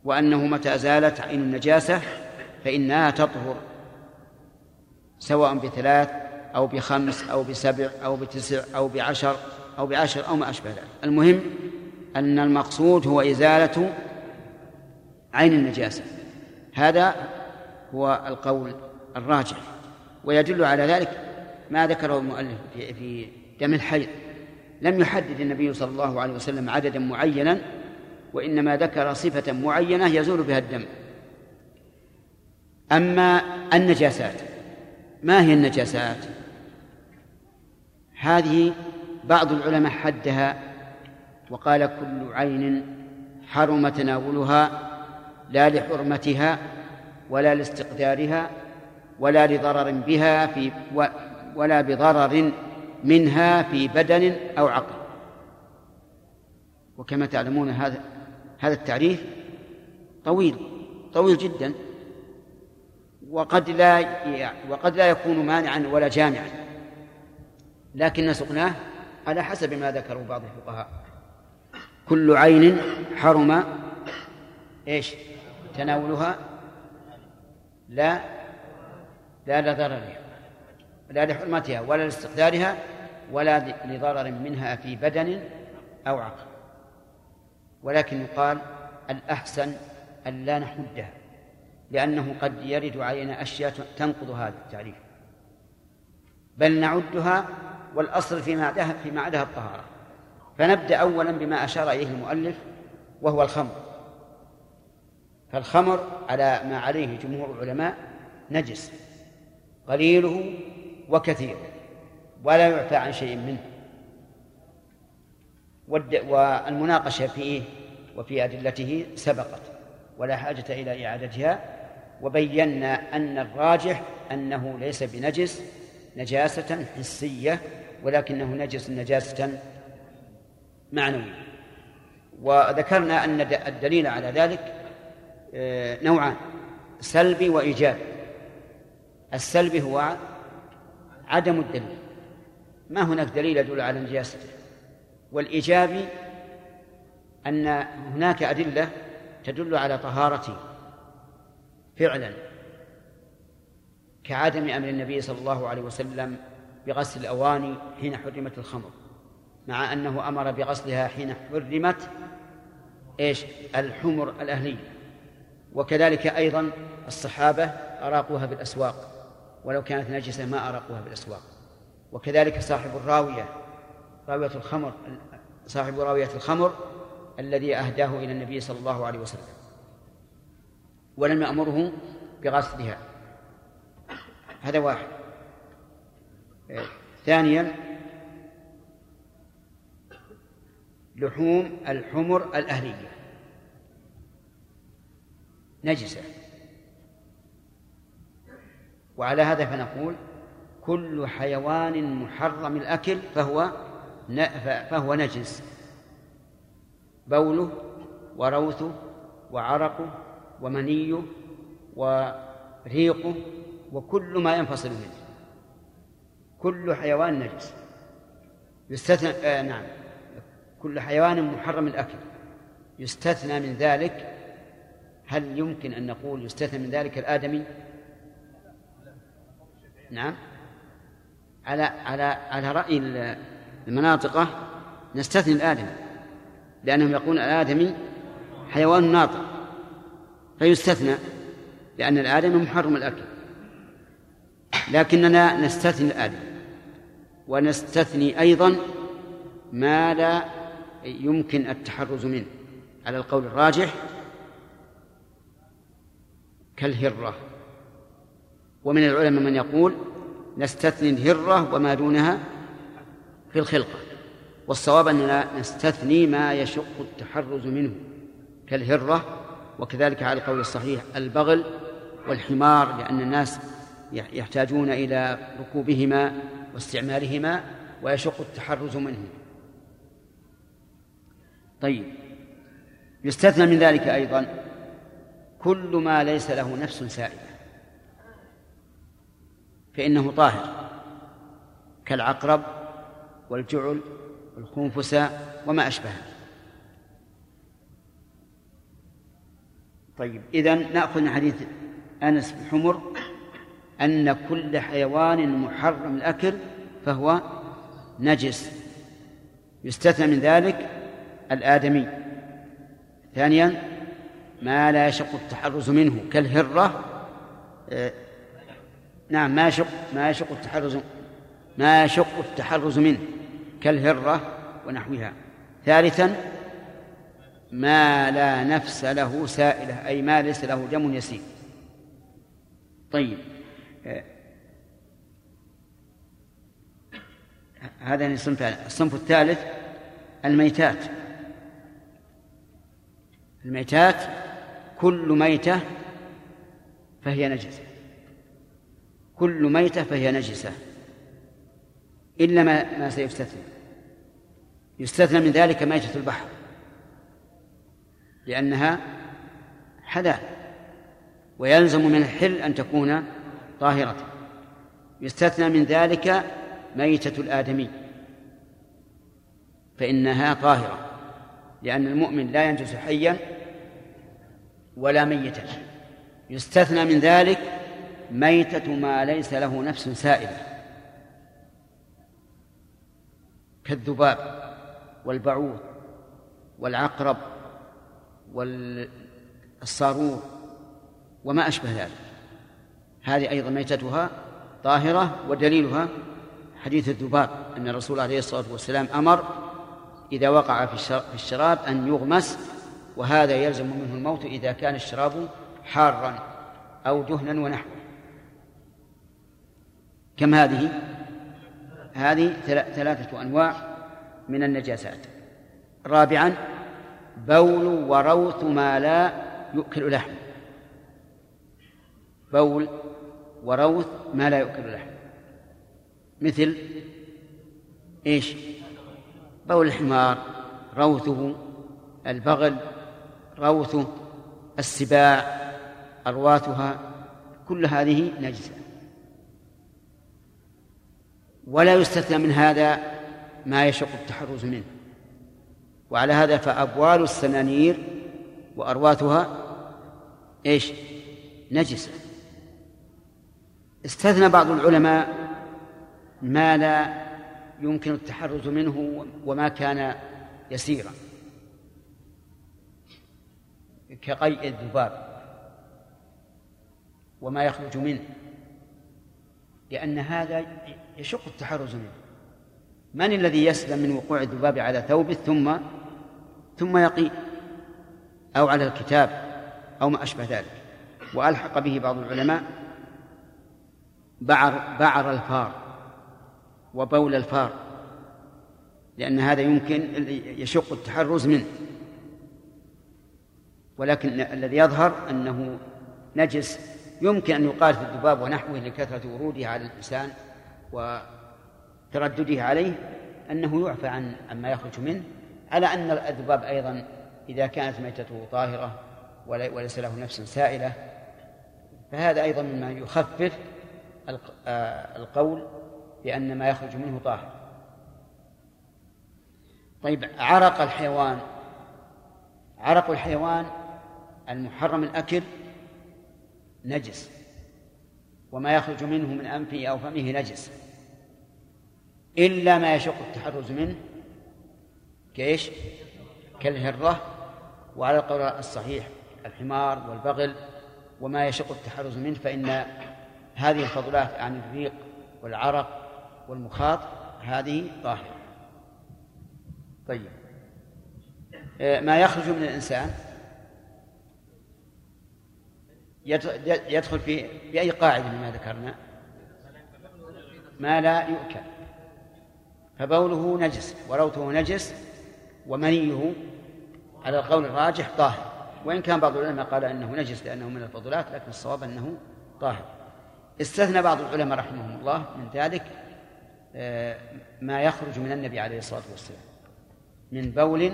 وأنه متى أزالت عين النجاسة فإنها تطهر سواء بثلاث أو بخمس أو بسبع أو بتسع أو بعشر أو بعشر أو ما أشبه ذلك. المهم أن المقصود هو إزالة عين النجاسة. هذا هو القول الراجح. ويدل على ذلك ما ذكره المؤلف في دم الحيض. لم يحدد النبي صلى الله عليه وسلم عددا معينا وإنما ذكر صفة معينة يزول بها الدم. أما النجاسات ما هي النجاسات؟ هذه بعض العلماء حدها وقال كل عين حرم تناولها لا لحرمتها ولا لاستقدارها ولا لضرر بها في ولا بضرر منها في بدن أو عقل. وكما تعلمون هذا هذا التعريف طويل طويل جدا وقد لا وقد لا يكون مانعا ولا جامعا. لكن سقناه على حسب ما ذكروا بعض الفقهاء. كل عين حرم إيش؟ تناولها. لا لا لضررها لا لحرمتها ولا لاستقدارها ولا لضرر منها في بدن أو عقل. ولكن يقال الأحسن أن لا نحدها لأنه قد يرد علينا أشياء تنقض هذا التعريف. بل نعدها والأصل فيما عدها فيما عدها الطهارة. فنبدأ أولا بما أشار إليه المؤلف وهو الخمر. فالخمر على ما عليه جمهور العلماء نجس قليله وكثيره ولا يعفى عن شيء منه. والمناقشة فيه وفي أدلته سبقت ولا حاجة إلى إعادتها وبينا أن الراجح أنه ليس بنجس نجاسة حسية ولكنه نجس نجاسة معنوية. وذكرنا أن الدليل على ذلك آه، نوعان سلبي وإيجابي. السلبي هو عدم الدليل. ما هناك دليل يدل على نجاسته؟ والإيجابي أن هناك أدلة تدل على طهارته فعلا كعدم أمر النبي صلى الله عليه وسلم بغسل الأواني حين حرمت الخمر مع أنه أمر بغسلها حين حرمت إيش؟ الحمر الأهلية. وكذلك أيضا الصحابة أراقوها بالأسواق ولو كانت نجسة ما أراقوها بالأسواق. وكذلك صاحب الراوية راوية الخمر صاحب راوية الخمر الذي أهداه إلى النبي صلى الله عليه وسلم. ولم يأمره بغسلها. هذا واحد. ثانيا لحوم الحمر الأهلية. نجسة. وعلى هذا فنقول كل حيوان محرم الأكل فهو فهو نجس. بوله وروثه وعرقه ومنيه وريقه وكل ما ينفصل منه. كل حيوان نجس. يستثنى آه نعم. كل حيوان محرم الأكل. يستثنى من ذلك. هل يمكن أن نقول يستثنى من ذلك الآدمي؟ نعم. على على على رأي المناطقة نستثني الآدمي لأنهم يقولون الآدمي حيوان ناطق فيستثنى لأن الآدمي محرم الأكل. لكننا نستثني الآدمي ونستثني أيضا ما لا يمكن التحرز منه. على القول الراجح كالهرة. ومن العلماء من يقول نستثني الهرة وما دونها في الخلقة والصواب أننا نستثني ما يشق التحرز منه كالهرة وكذلك على القول الصحيح البغل والحمار لأن الناس يحتاجون إلى ركوبهما واستعمالهما ويشق التحرز منه. طيب يستثنى من ذلك أيضا كل ما ليس له نفس سائلة فإنه طاهر كالعقرب والجعل والخنفسة وما أشبهه. طيب إذا نأخذ من حديث أنس بن حمر أن كل حيوان محرم الأكل فهو نجس. يستثنى من ذلك الآدمي. ثانيا ما لا يشق التحرز منه كالهرة. آه، نعم ما يشق ما يشق التحرز ما يشق التحرز منه كالهرة ونحوها. ثالثا ما لا نفس له سائلة أي ما ليس له دم يسير. طيب آه، هذا الصنف الصنف الثالث الميتات. الميتات كل ميتة فهي نجسة. كل ميتة فهي نجسة. إلا ما ما سيستثنى يستثنى من ذلك ميتة البحر. لأنها حلال ويلزم من الحل أن تكون طاهرة. يستثنى من ذلك ميتة الآدمي. فإنها طاهرة لأن المؤمن لا ينجس حيا ولا ميتا. يستثنى من ذلك ميتة ما ليس له نفس سائلة. كالذباب والبعوض والعقرب والصارور وما أشبه ذلك هذه أيضا ميتتها طاهرة ودليلها حديث الذباب أن الرسول عليه الصلاة والسلام أمر إذا وقع في الشراب أن يغمس وهذا يلزم منه الموت إذا كان الشراب حارا أو دهنا ونحوه كم هذه؟ هذه ثلاثة أنواع من النجاسات. رابعا بول وروث ما لا يؤكل لحم. بول وروث ما لا يؤكل لحم. مثل إيش؟ بول الحمار روثه البغل روثه السباع أرواثها كل هذه نجسة. ولا يستثنى من هذا ما يشق التحرز منه. وعلى هذا فأبوال السنانير وأرواثها إيش؟ نجسة. استثنى بعض العلماء ما لا يمكن التحرز منه وما كان يسيرا. كقيء الذباب وما يخرج منه. لأن هذا يشق التحرز منه. من الذي يسلم من وقوع الذباب على ثوبه ثم ثم يقي أو على الكتاب أو ما أشبه ذلك؟ وألحق به بعض العلماء بعر بعر الفار وبول الفار لأن هذا يمكن يشق التحرز منه. ولكن الذي يظهر أنه نجس يمكن أن يقال في الذباب ونحوه لكثرة وروده على الإنسان وتردده عليه أنه يعفى عن عما يخرج منه على أن الذباب أيضا إذا كانت ميتته طاهرة وليس له نفس سائلة. فهذا أيضا مما يخفف آه، القول بأن ما يخرج منه طاهر. طيب عرق الحيوان. عرق الحيوان المحرم الأكل نجس. وما يخرج منه من أنفه أو فمه نجس. إلا ما يشق التحرز منه. كإيش؟ كالهرة. وعلى القول الصحيح الحمار والبغل. وما يشق التحرز منه فإن هذه الفضلات عن الريق والعرق والمخاط هذه طاهرة. طيب. آه، ما يخرج من الإنسان يدخل في بأي قاعدة مما ذكرنا؟ ما لا يؤكل. فبوله نجس وروثه نجس ومنيه على القول الراجح طاهر. وإن كان بعض العلماء قال أنه نجس لأنه من الفضلات لكن الصواب أنه طاهر. استثنى بعض العلماء رحمهم الله من ذلك آه، ما يخرج من النبي عليه الصلاة والسلام. من بول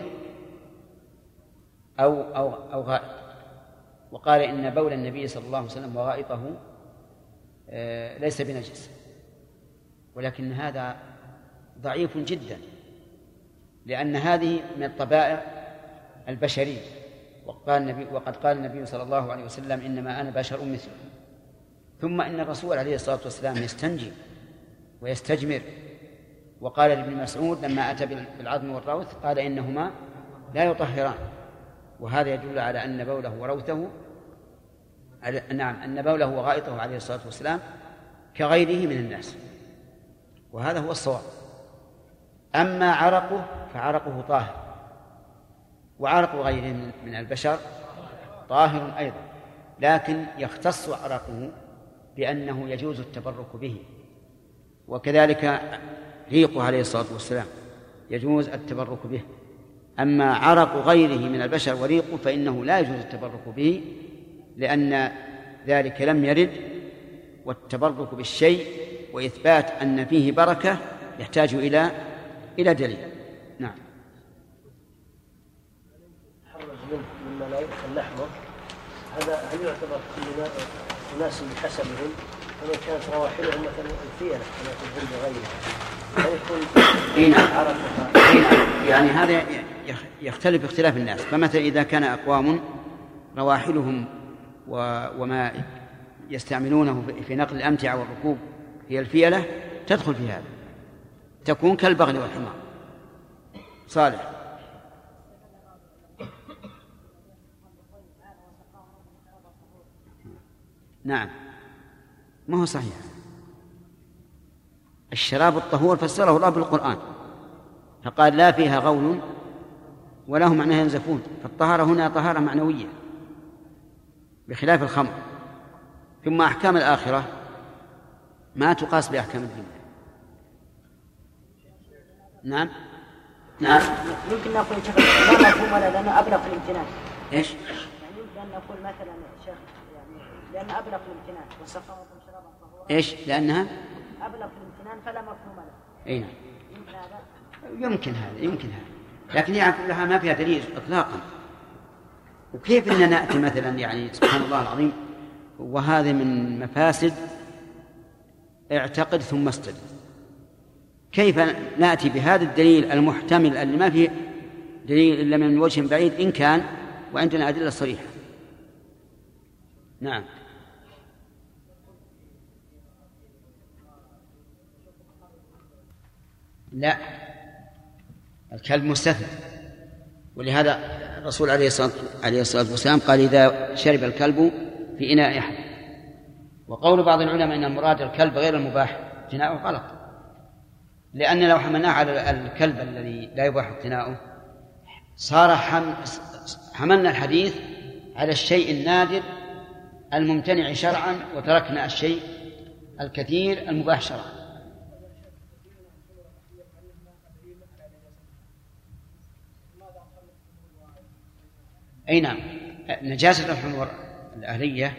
أو أو أو غائط وقال إن بول النبي صلى الله عليه وسلم وغائطه آه، ليس بنجس. ولكن هذا ضعيف جدا لأن هذه من الطبائع البشرية. وقال النبي وقد قال النبي صلى الله عليه وسلم إنما أنا بشر مثلكم ثم إن الرسول عليه الصلاة والسلام يستنجي ويستجمر. وقال لابن مسعود لما أتى بالعظم والروث قال إنهما لا يطهران. وهذا يدل على أن بوله وروثه نعم أن بوله وغائطه عليه الصلاة والسلام كغيره من الناس. وهذا هو الصواب. أما عرقه فعرقه طاهر. وعرق غيره من البشر طاهر أيضا. لكن يختص عرقه بأنه يجوز التبرك به. وكذلك ريقه عليه الصلاة والسلام يجوز التبرك به. أما عرق غيره من البشر وريقه فإنه لا يجوز التبرك به لأن ذلك لم يرد والتبرك بالشيء وإثبات أن فيه بركة يحتاج إلى إلى دليل. نعم. مما لا يؤكل لحمه هذا هل يعتبر كل اناس بحسبهم؟ فمن كانت رواحلهم مثلا الفيلة كما في الهند وغيرها هل يكون نعم. يعني هذا يختلف اختلاف الناس. فمثلا إذا كان أقوام رواحلهم وما يستعملونه في نقل الأمتعة والركوب هي الفيلة تدخل في هذا. تكون كالبغل والحمار. صالح. نعم. ما هو صحيح؟ الشراب الطهور فسره الله بالقرآن فقال لا فيها غول وله معنى ينزفون فالطهارة هنا طهارة معنوية بخلاف الخمر. ثم أحكام الآخرة ما تقاس بأحكام الدنيا. نعم؟ نعم. يمكن نقول شيخ لا مفهوم ولا لأنه أبلغ في الامتنان. إيش؟ يعني يمكن أن نقول مثلا شيخ يعني لأن أبلغ في الامتنان. طهورا إيش؟ لأنها؟ أبلغ في الامتنان فلا مفهوم له إي نعم. يمكن هذا؟ يمكن هذا يمكن هذا. لكن هي كلها ما فيها دليل اطلاقا. وكيف ان نأتي مثلا يعني سبحان الله العظيم وهذا من مفاسد اعتقد ثم استدل كيف نأتي بهذا الدليل المحتمل اللي ما فيه دليل إلا من وجه بعيد؟ إن كان وعندنا أدلة صريحة. نعم. لا. الكلب مستثنى. ولهذا الرسول عليه الصلاة عليه الصلاة والسلام قال إذا شرب الكلب في إناء أحد. وقول بعض العلماء أن المراد الكلب غير المباح جناءه غلط. لأن لو حملناه على الكلب الذي لا يباح اقتناؤه. صار حم... حملنا الحديث على الشيء النادر الممتنع شرعا وتركنا الشيء الكثير المباح شرعا. أي نعم. نجاسة الحمر الأهلية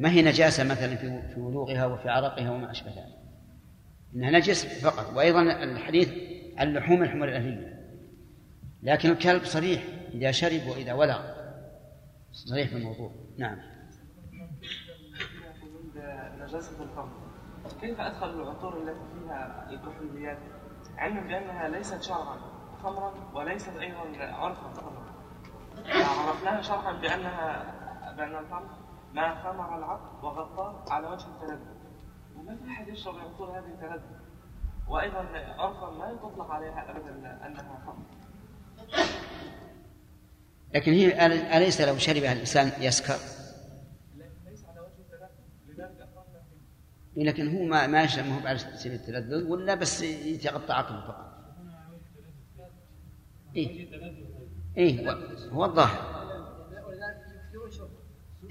ما هي نجاسة مثلا في ولوغها وفي عرقها وما أشبه ذلك؟ إنها نجس فقط. وأيضا الحديث عن لحوم الحمر الأهلية. لكن الكلب صريح إذا شرب وإذا ولغ صريح في الموضوع. نعم. نجاسة الخمر كيف أدخل العطور التي فيها الكحوليات؟ علما بأنها ليست شرعا خمرا وليست أيضا عرفا. عرفناها شرعا بأنها بأن الخمر ما خمر العقل وغطاه على وجه التلذذ وما في أحد يشرب العطور هذه التلذذ وأيضا عرفا ما تطلق عليها أبدا أنها خمر لكن هي أليس لو شربها الإنسان يسكر؟ لكن هو ما ما يشرب ما هو على سبيل التلذذ ولا بس يتغطى عقله فقط. إيه. إيه هو الظاهر.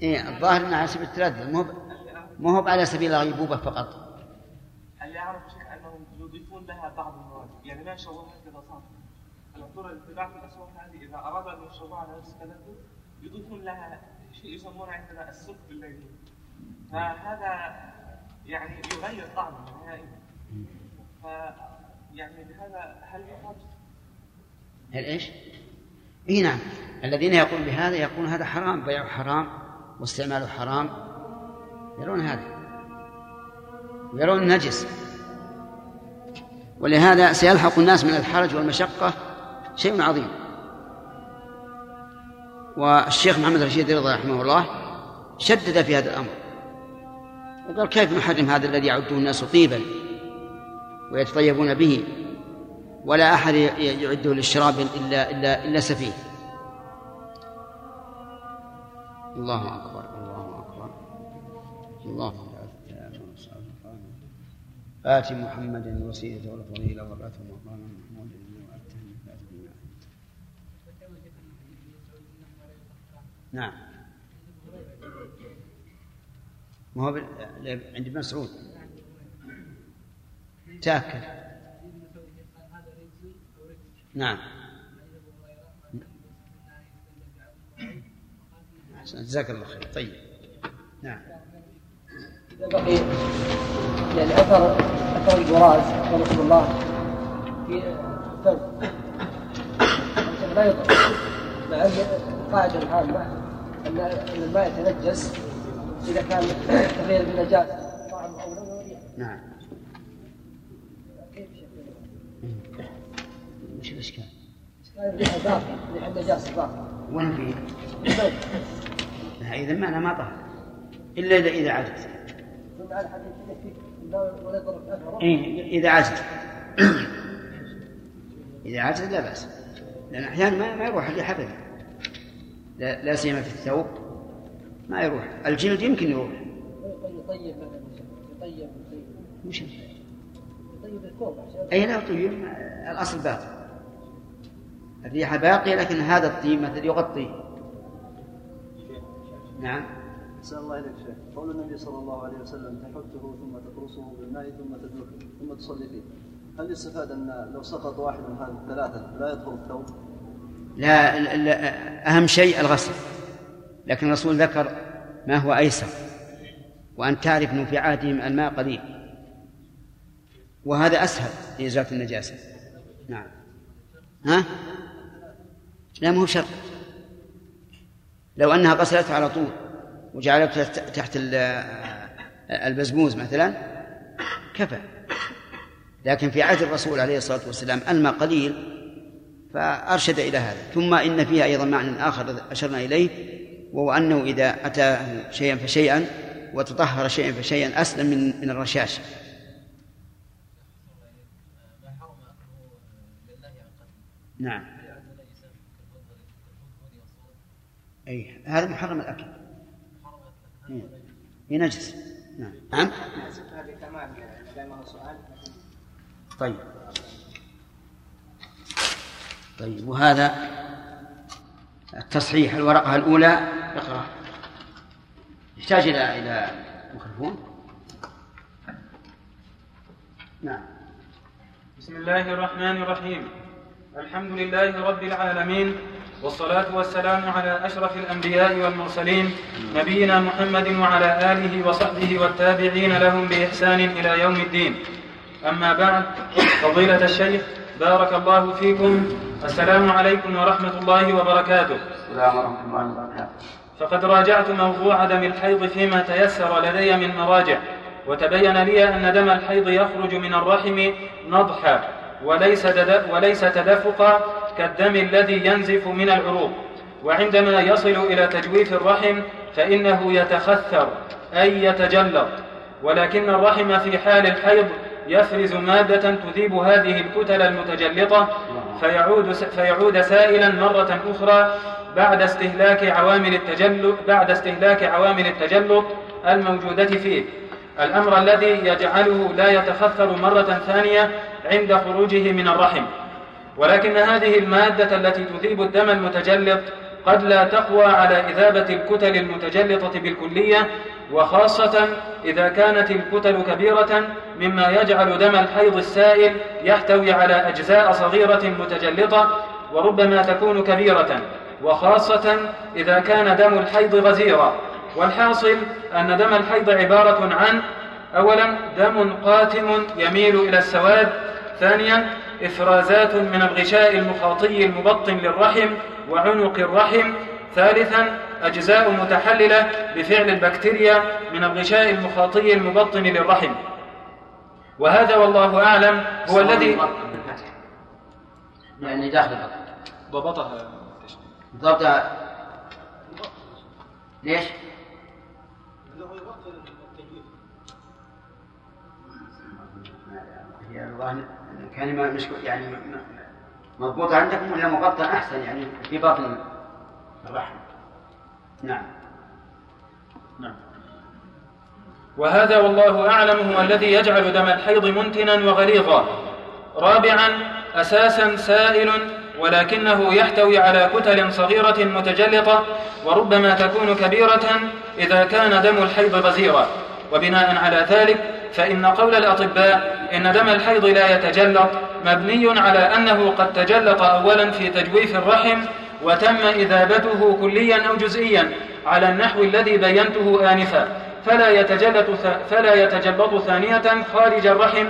إيه الظاهر أنه على سبيل التلذذ مو ما هو على سبيل الغيبوبة فقط. هل يعرف شيء أنهم يضيفون لها بعض المواد يعني ما يشربونها كذا صافي. العطور اللي تباع في الأسواق هذه إذا أرادوا أن يشربوها على نفس التلذذ يضيفون لها شيء يسمونه عندنا السك بالليمون. فهذا يعني يغير طعمه نهائيا ف يعني بهذا هل يخرج؟ هل إيش؟ إي نعم. الذين يقولون بهذا يقولون هذا حرام بيعه حرام واستعماله حرام. يرون هذا. يرون نجس ولهذا سيلحق الناس من الحرج والمشقة شيء عظيم. والشيخ محمد رشيد رضا رحمه الله شدد في هذا الأمر. وقال كيف نحرم هذا الذي يعده الناس طيبا ويتطيبون به؟ ولا أحد يعده للشراب إلا إلا إلا سفيه. الله أكبر الله أكبر. الله آت محمد الوسيلة والفضيلة وبعثه مقاما محمودا نعم. ما هو عند ابن مسعود. تأكد نعم. جزاك الله خير. طيب. نعم. بقي يعني أثر اثر البراز رسول الله في الثوب. لا يطلق. مع القاعده العامه أن الماء يتنجس إذا كان تغير بالنجاسه طعم أو لون نعم. باقي باقي وين فيه؟ اذا معنى ما طهر. إلا اذا إذا عجز إيه إذا عجز <coughs> إذا عجز لا بأس. لأن أحيانا ما, ما يروح أبدا لا, لا سيما في الثوب. ما يروح. الجلد يمكن يروح. يطيب يطيب يطيب الثوب أي لا يطيب. الأصل باقي الريحة باقية لكن هذا الطيب مثل يغطي. نعم. أحسن الله إليك شيخ. قول النبي صلى الله عليه وسلم تحته ثم تقرصه بالماء ثم تدلكه ثم تصلي فيه. هل يستفاد أن لو سقط واحد من هذه الثلاثة لا يدخل الثوب؟ لا, لا أهم شيء الغسل. لكن الرسول ذكر ما هو أيسر وأن تعرف أنه في عهدهم الماء قليل. وهذا أسهل لإزالة النجاسة. نعم. ها؟ لا مو شرط لو أنها غسلته على طول وجعلته تحت البزبوز مثلا كفى. لكن في عهد الرسول عليه الصلاة والسلام الماء قليل فأرشد إلى هذا. ثم إن فيها أيضا معنى آخر أشرنا إليه وهو أنه إذا أتى شيئا فشيئا وتطهر شيئا فشيئا أسلم من من الرشاش. نعم. أي هذا محرم الأكل. هي نجس. نعم. نعم. هذه كمان دائما سؤال طيب. طيب وهذا التصحيح الورقة الأولى. اقرأ. يحتاج إلى إلى ميكروفون؟ نعم. بسم الله الرحمن الرحيم. الحمد لله رب العالمين. والصلاة والسلام على أشرف الأنبياء والمرسلين نبينا محمد وعلى آله وصحبه والتابعين لهم بإحسان إلى يوم الدين. أما بعد فضيلة الشيخ بارك الله فيكم. السلام عليكم ورحمة الله وبركاته. السلام ورحمة الله وبركاته. فقد راجعت موضوع دم الحيض فيما تيسر لدي من مراجع وتبين لي أن دم الحيض يخرج من الرحم نضحا وليس وليس تدفقا كالدم الذي ينزف من العروق. وعندما يصل إلى تجويف الرحم فإنه يتخثر أي يتجلط. ولكن الرحم في حال الحيض يفرز مادة تذيب هذه الكتل المتجلطة فيعود فيعود سائلا مرة أخرى بعد استهلاك عوامل التجلط بعد استهلاك عوامل التجلط الموجودة فيه. الأمر الذي يجعله لا يتخثر مرة ثانية عند خروجه من الرحم. ولكن هذه المادة التي تذيب الدم المتجلط قد لا تقوى على إذابة الكتل المتجلطة بالكلية وخاصة إذا كانت الكتل كبيرة مما يجعل دم الحيض السائل يحتوي على أجزاء صغيرة متجلطة وربما تكون كبيرة. وخاصة إذا كان دم الحيض غزيرا. والحاصل أن دم الحيض عبارة عن أولا دم قاتم يميل إلى السواد ثانيا إفرازات من الغشاء المخاطي المبطن للرحم وعنق الرحم. ثالثا أجزاء متحللة بفعل البكتيريا من الغشاء المخاطي المبطن للرحم. وهذا والله أعلم هو الذي يعني داخل ضبطها. ضبط ليش؟ هي الظاهر. كلمة مش يعني مضبوطة عندكم ولا مغطى أحسن؟ يعني في بطن الرحم. نعم. نعم. وهذا والله أعلم هو الذي يجعل دم الحيض منتنا وغليظا. رابعا أساسا سائل ولكنه يحتوي على كتل صغيرة متجلطة وربما تكون كبيرة إذا كان دم الحيض غزيرا. وبناء على ذلك فإن قول الأطباء إن دم الحيض لا يتجلط مبني على أنه قد تجلط أولا في تجويف الرحم وتم إذابته كليا أو جزئيا على النحو الذي بينته آنفا فلا يتجلط فلا يتجلط ثانية خارج الرحم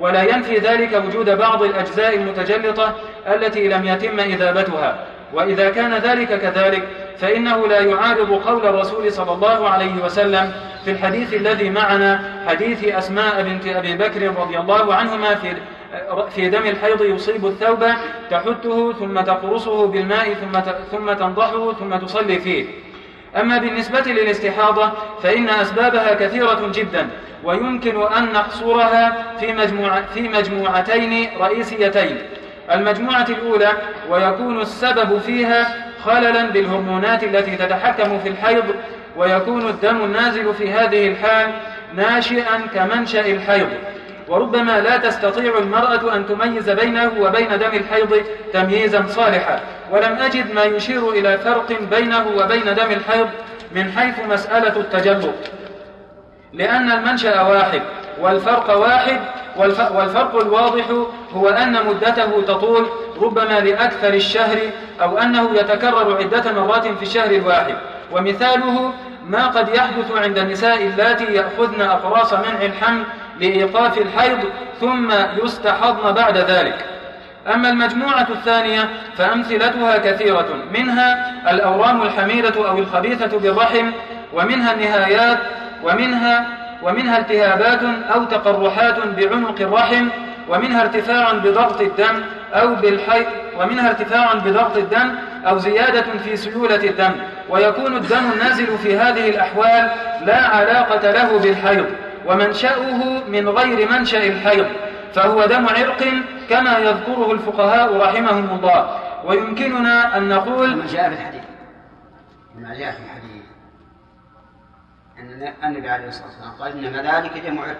ولا ينفي ذلك وجود بعض الأجزاء المتجلطة التي لم يتم إذابتها. وإذا كان ذلك كذلك فإنه لا يعارض قول الرسول صلى الله عليه وسلم في الحديث الذي معنا حديث أسماء بنت أبي بكر رضي الله عنهما في في دم الحيض يصيب الثوب تحته ثم تقرصه بالماء ثم ثم تنضحه ثم تصلي فيه. أما بالنسبة للاستحاضة فإن أسبابها كثيرة جدا ويمكن أن نحصرها في, في مجموعتين رئيسيتين. المجموعة الأولى ويكون السبب فيها خللا بالهرمونات التي تتحكم في الحيض ويكون الدم النازل في هذه الحال ناشئا كمنشأ الحيض. وربما لا تستطيع المرأة أن تميز بينه وبين دم الحيض تمييزا صالحا. ولم أجد ما يشير إلى فرق بينه وبين دم الحيض من حيث مسألة التجلط لأن المنشأ واحد والفرق واحد والفرق الواضح هو أن مدته تطول ربما لأكثر الشهر أو أنه يتكرر عدة مرات في الشهر الواحد. ومثاله ما قد يحدث عند النساء اللاتي يأخذن أقراص منع الحمل لإيقاف الحيض ثم يستحضن بعد ذلك. أما المجموعة الثانية فأمثلتها كثيرة منها الأورام الحميدة أو الخبيثة بالرحم ومنها النهايات ومنها ومنها التهابات أو تقرحات بعنق الرحم ومنها ارتفاع بضغط الدم أو بالحيض ومنها ارتفاع بضغط الدم أو زيادة في سيولة الدم. ويكون الدم النازل في هذه الأحوال لا علاقة له بالحيض ومنشأه من غير منشأ الحيض. فهو دم عرق كما يذكره الفقهاء رحمهم الله. ويمكننا أن نقول ما جاء في الحديث ما جاء في الحديث أن النبي عليه الصلاة والسلام قال إنما ذلك دم عرق.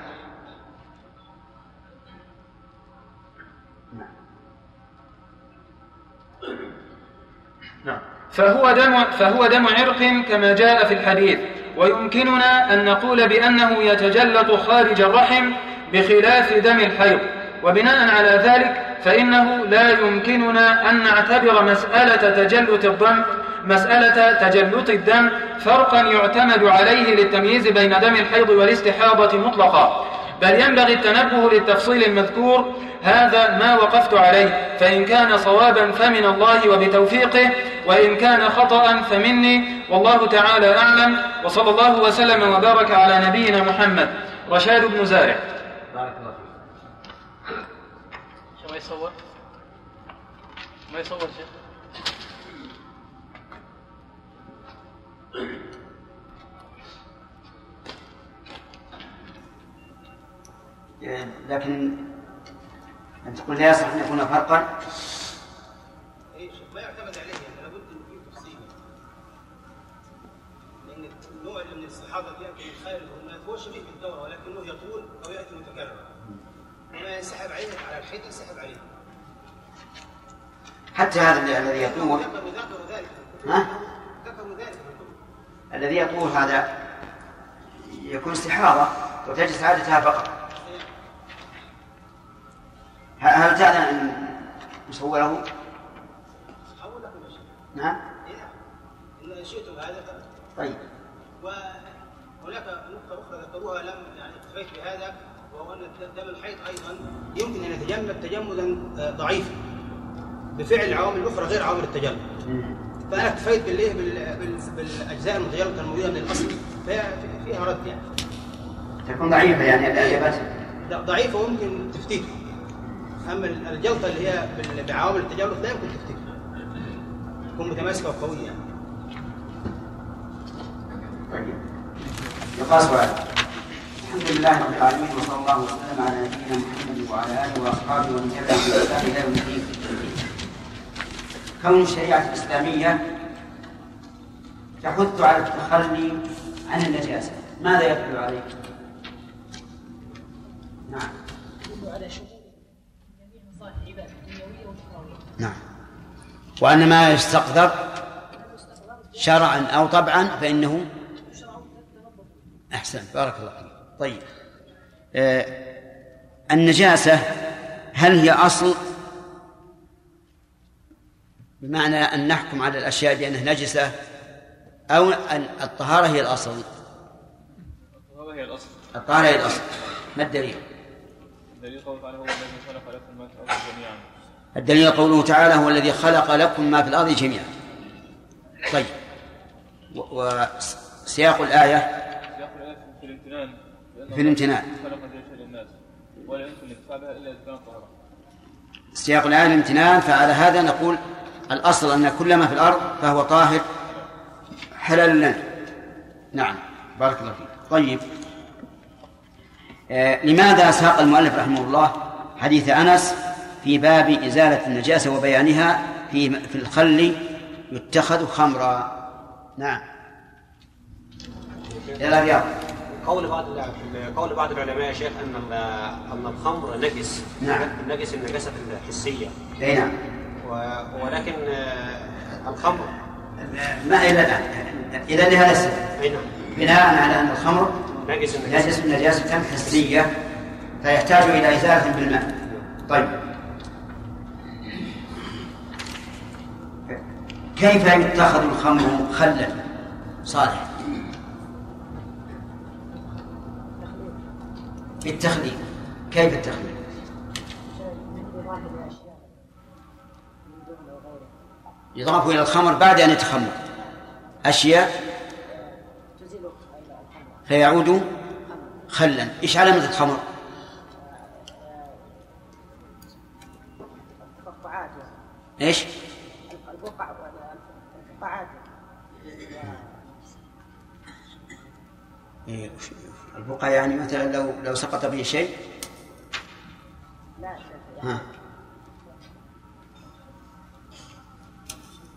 فهو دم فهو دم عرق كما جاء في الحديث. ويمكننا أن نقول بأنه يتجلط خارج الرحم بخلاف دم الحيض. وبناء على ذلك فإنه لا يمكننا أن نعتبر مسألة تجلط الدم مسألة تجلط الدم فرقا يعتمد عليه للتمييز بين دم الحيض والاستحاضة مطلقا. بل ينبغي التنبه للتفصيل المذكور هذا ما وقفت عليه. فإن كان صوابا فمن الله وبتوفيقه وإن كان خطأ فمني. والله تعالى أعلم. وصلى الله وسلم وبارك على نبينا محمد. رشاد بن زارع. بارك الله شو ما يصور؟ ما يصور شيخ لكن أن تقول لا يصح أن يكون فرقا. ما يعتمد عليه يعني لابد فيه تفصيل. لأن النوع اللي من ياتي من خير هو شبيه بالدوره ولكنه يطول أو يأتي متكررا. وما ينسحب عليه على الحيض ينسحب عليه. حتى هذا الذي- يطول. ها؟ الذي يطول هذا يكون استحاضة وتجلس عادتها فقط. هل تعلم أن نصوره؟ شيخ نعم. إن شئتم هذا. طيب. وهناك نقطة أخرى ذكروها لم يعني اكتفيت بهذا وهو أن دم الحيض أيضا يمكن أن يتجمد تجمدا آه، ضعيفا بفعل العوامل الأخرى غير عوامل التجمد. فأنا اكتفيت بالإيه بالأجزاء المتجمدة الموجودة من الأصل. فيها رد يعني. تكون ضعيفة يعني الإجابات؟ لا، ضعيفة ويمكن تفتيتها أما الجلطة اللي هي بعوامل التجلط لا يمكن تفتيتها تكون متماسكة وقوية يعني. طيب يقال سؤال الحمد لله رب العالمين وصلى الله وسلم على نبينا محمد وعلى آله وأصحابه ومن تبعهم بإحسان إلى يوم الدين. كون الشريعه الإسلامية تحث على التخلي عن النجاسة، ماذا يدل عليه؟ نعم يدل على وأن ما يستقدر شرعا أو طبعا فإنه أحسن. بارك الله فيك. طيب. آه النجاسة هل هي أصل؟ بمعنى أن نحكم على الأشياء بأنها نجسة أو أن الطهارة هي الأصل؟ وهو هي الأصل. الطهارة هي الأصل. ما الدليل؟ الذي قول تعالى هو الذي خلق لكم ما جميعا. الدليل قوله تعالى هو الذي خلق لكم ما في الأرض جميعا. طيب. وسياق الآية في الامتنان في الامتنان. ولا يمكن إلا سياق الآية الامتنان فعلى هذا نقول الأصل أن كل ما في الأرض فهو طاهر حلال لنا. نعم. بارك الله فيك. طيب. آه لماذا ساق المؤلف رحمه الله حديث أنس في باب إزالة النجاسة وبيانها في في الخل يتخذ خمرا. نعم. إلى الرياض قول بعض قول بعض العلماء يا شيخ أن أن الخمر نجس. نعم. نجس النجاسة الحسية. أي نعم. ولكن الخمر. ما إلى الآن إذا لهذا السبب أي نعم. بناء على أن الخمر نجس النجاسة. نجس نجاسة حسية فيحتاج إلى إزالة بالماء. طيب. كيف يتخذ الخمر خلا صالح؟ بالتخليل كيف التخليل يضاف إلى الخمر بعد أن يتخمر. أشياء فيعود خلا. إيش علامة الخمر؟ القطاعات البقع يعني مثلا لو لو سقط به شيء؟ لا ها.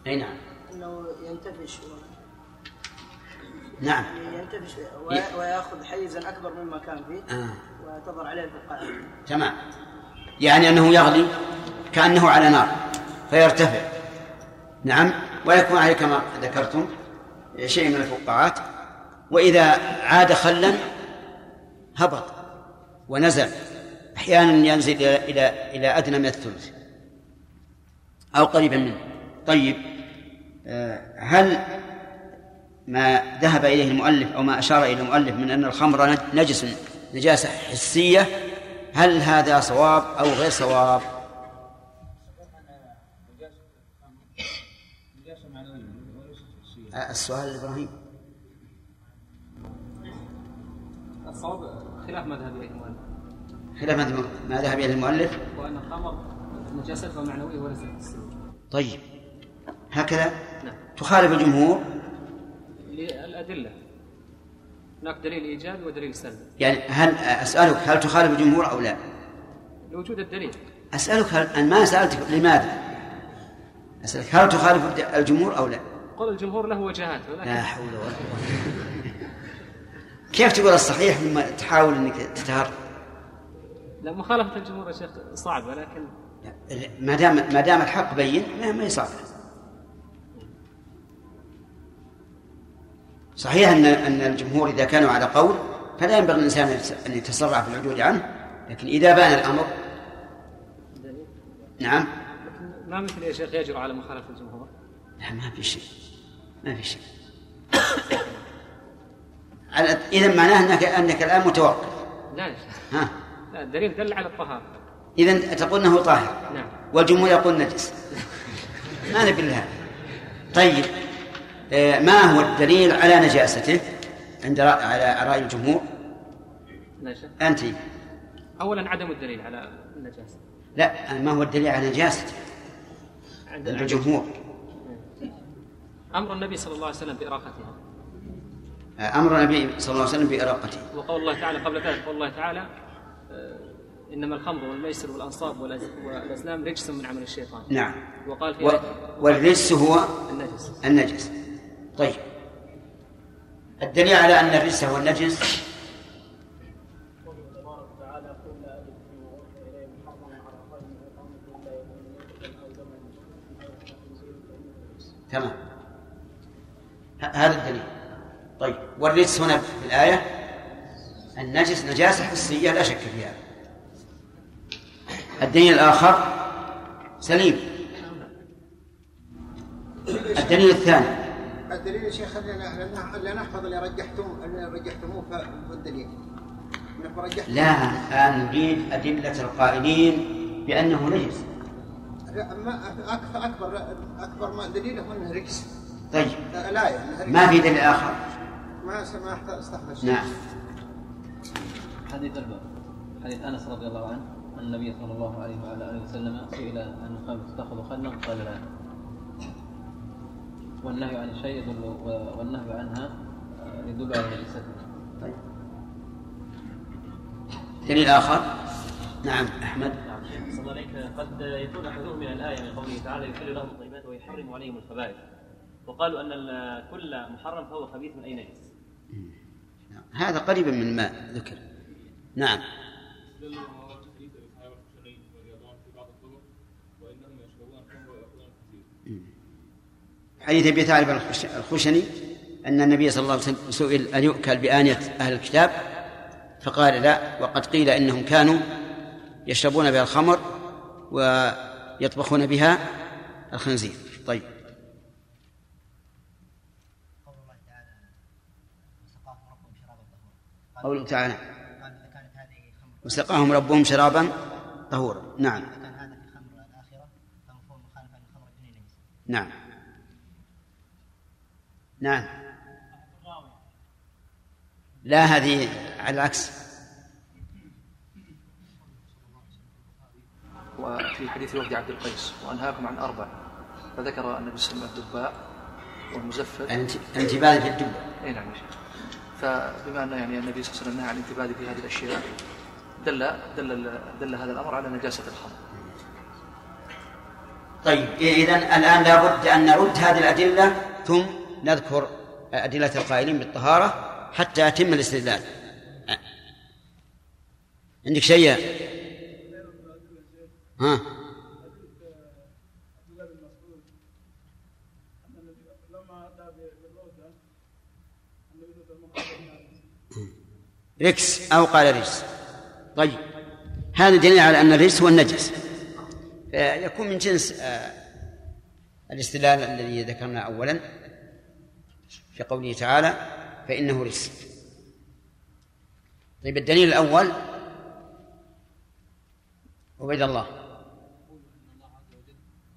أي نعم. إنه ينتفش. نعم. ينتفش وي- ويأخذ حيزا أكبر مما كان فيه آه. وتظهر عليه البقايا تمام. يعني أنه يغلي كأنه على نار فيرتفع. نعم. ويكون عليه كما ذكرتم شيء من الفقاعات وإذا عاد خلا هبط ونزل. أحيانا ينزل إلى إلى إلى أدنى من الثلث أو قريبا منه. طيب آه، هل ما ذهب إليه المؤلف أو ما أشار إليه المؤلف من أن الخمر نجس نجاسة حسية هل هذا صواب أو غير صواب؟ السؤال إبراهيم. الصواب خلاف مذهب المؤلف. خلاف ما ذهب إليه المؤلف؟ وأن الخمر نجاستها معنوية وليست طيب. هكذا؟ نعم. تخالف الجمهور؟ للأدلة. هناك دليل إيجابي ودليل سلبي. يعني هل أسألك هل تخالف الجمهور أو لا؟ لوجود الدليل. أسألك هل أنا ما سألتك لماذا؟ أسألك هل تخالف الجمهور أو لا؟ قول الجمهور له وجهات ولكن لا حول ولا قوة كيف تقول الصحيح مما تحاول إنك تتهرب؟ لا مخالفة الجمهور يا شيخ صعبة لكن ما دام ما دام الحق بين ما ما يصعب صحيح ان أن الجمهور إذا كانوا على قول فلا ينبغي الإنسان أن يتسرع في العدول عنه لكن إذا بان الامر نعم. ما مثل يا شيخ يجرؤ على مخالفة الجمهور؟ لا ما في شيء. ما في شيء. <coughs> إذا معناه أنك أنك الآن متوقف. لا ها؟ لا الدليل دل على الطهارة. إذا تقول أنه طاهر. نعم. والجمهور يقول نجس. <laughs> ما نبي لها طيب آه، ما هو الدليل على نجاسته؟ عند رأي على رأي الجمهور. شيخ أنت. أولا عدم الدليل على النجاسة. لا ما هو الدليل على نجاسته؟ عند الجمهور. أمر النبي صلى الله عليه وسلم بإراقتها. أمر النبي صلى الله عليه وسلم بإراقته. وقول الله تعالى قبل ذلك قول الله تعالى آه، إنما الخمر والميسر والأنصاب والأز- والأزلام رجس من عمل الشيطان. نعم. وقال في و... والرجس هو النجس. النجس. طيب. الدليل على أن الرجس هو النجس؟ تمام. هذا الدليل. طيب والرجس هنا في الآية النجس نجاسة حسية لا شك في هذا الدليل الآخر سليم. الدليل الثاني. الدليل يا شيخ لا نحفظ اللي رجحتم اللي رجحتموه فالدليل لا الآن نريد أدلة القائلين بأنه نجس. اكبر أكبر ما دليله أنه رجس. طيب. رجس. ما في دليل آخر؟ ما نعم. حديث الباب حديث أنس رضي الله عنه أن النبي صلى الله عليه وعلى آله وسلم سئل عن الخمر تاخذ خلا قال لا. والنهي عن الشيء يدل والنهي عنها يدل على نجاستها طيب. دليل آخر نعم أحمد. صلى الله عليك. قد يكون أحدهم من الآية من قوله تعالى يحل لهم الطيبات ويحرم عليهم الخبائث وقالوا أن كل محرم فهو خبيث من اي نجس هذا قريبا من ما ذكر. نعم. حديث أبي ثعلب الخش- الخشني أن النبي صلى الله عليه وسلم سئل ان يؤكل بآنية أهل الكتاب؟ فقال لا. وقد قيل إنهم كانوا يشربون بها الخمر ويطبخون بها الخنزير. طيب. قوله تعالى وسقاهم ربهم شرابا طهورا. نعم. نعم. نعم. لا هذه على العكس. وفي حديث وفد عبد القيس وأنهاكم عن أربع فذكر النبي صلى الله عليه وسلم الدباء والمزفت الانت- الانتباه في الدب اي نعم يا شيخ. فبما أن يعني النبي صلى الله عليه وسلم نهى عن الانتباه في هذه الأشياء دل دل دل هذا الأمر على نجاسة الخمر طيب إذا الآن لابد أن نرد هذه الأدلة ثم نذكر أدلة القائلين بالطهارة حتى يتم الاستدلال. عندك شيء؟ ها؟ ركس أو قال رجس طيب. هذا دليل على أن الرجس هو النجس. يكون من جنس آه، الاستدلال الذي ذكرنا أولا في قوله تعالى فإنه رجس طيب الدليل الأول عبيد الله.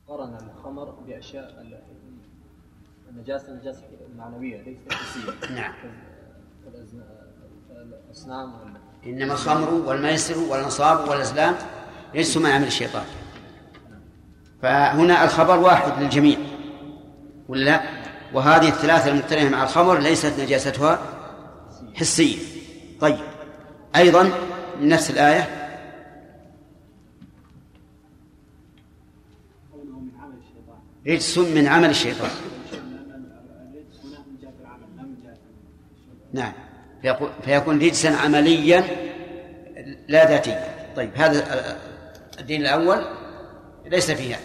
قرن الخمر بأشياء النجاسة النجاسه المعنويه ليست نعم. الإصنام وال... إنما الخمر والميسر والأنصاب والأزلام رجس من عمل الشيطان. فهنا الخبر واحد للجميع ولا؟ لا؟ وهذه الثلاثة المقترنة مع الخمر ليست نجاستها حسية. طيب أيضا نفس الآية. رجس من عمل الشيطان. نعم. فيكون, رجسا عمليا لا ذاتيا. طيب هذا الدين الأول ليس فيه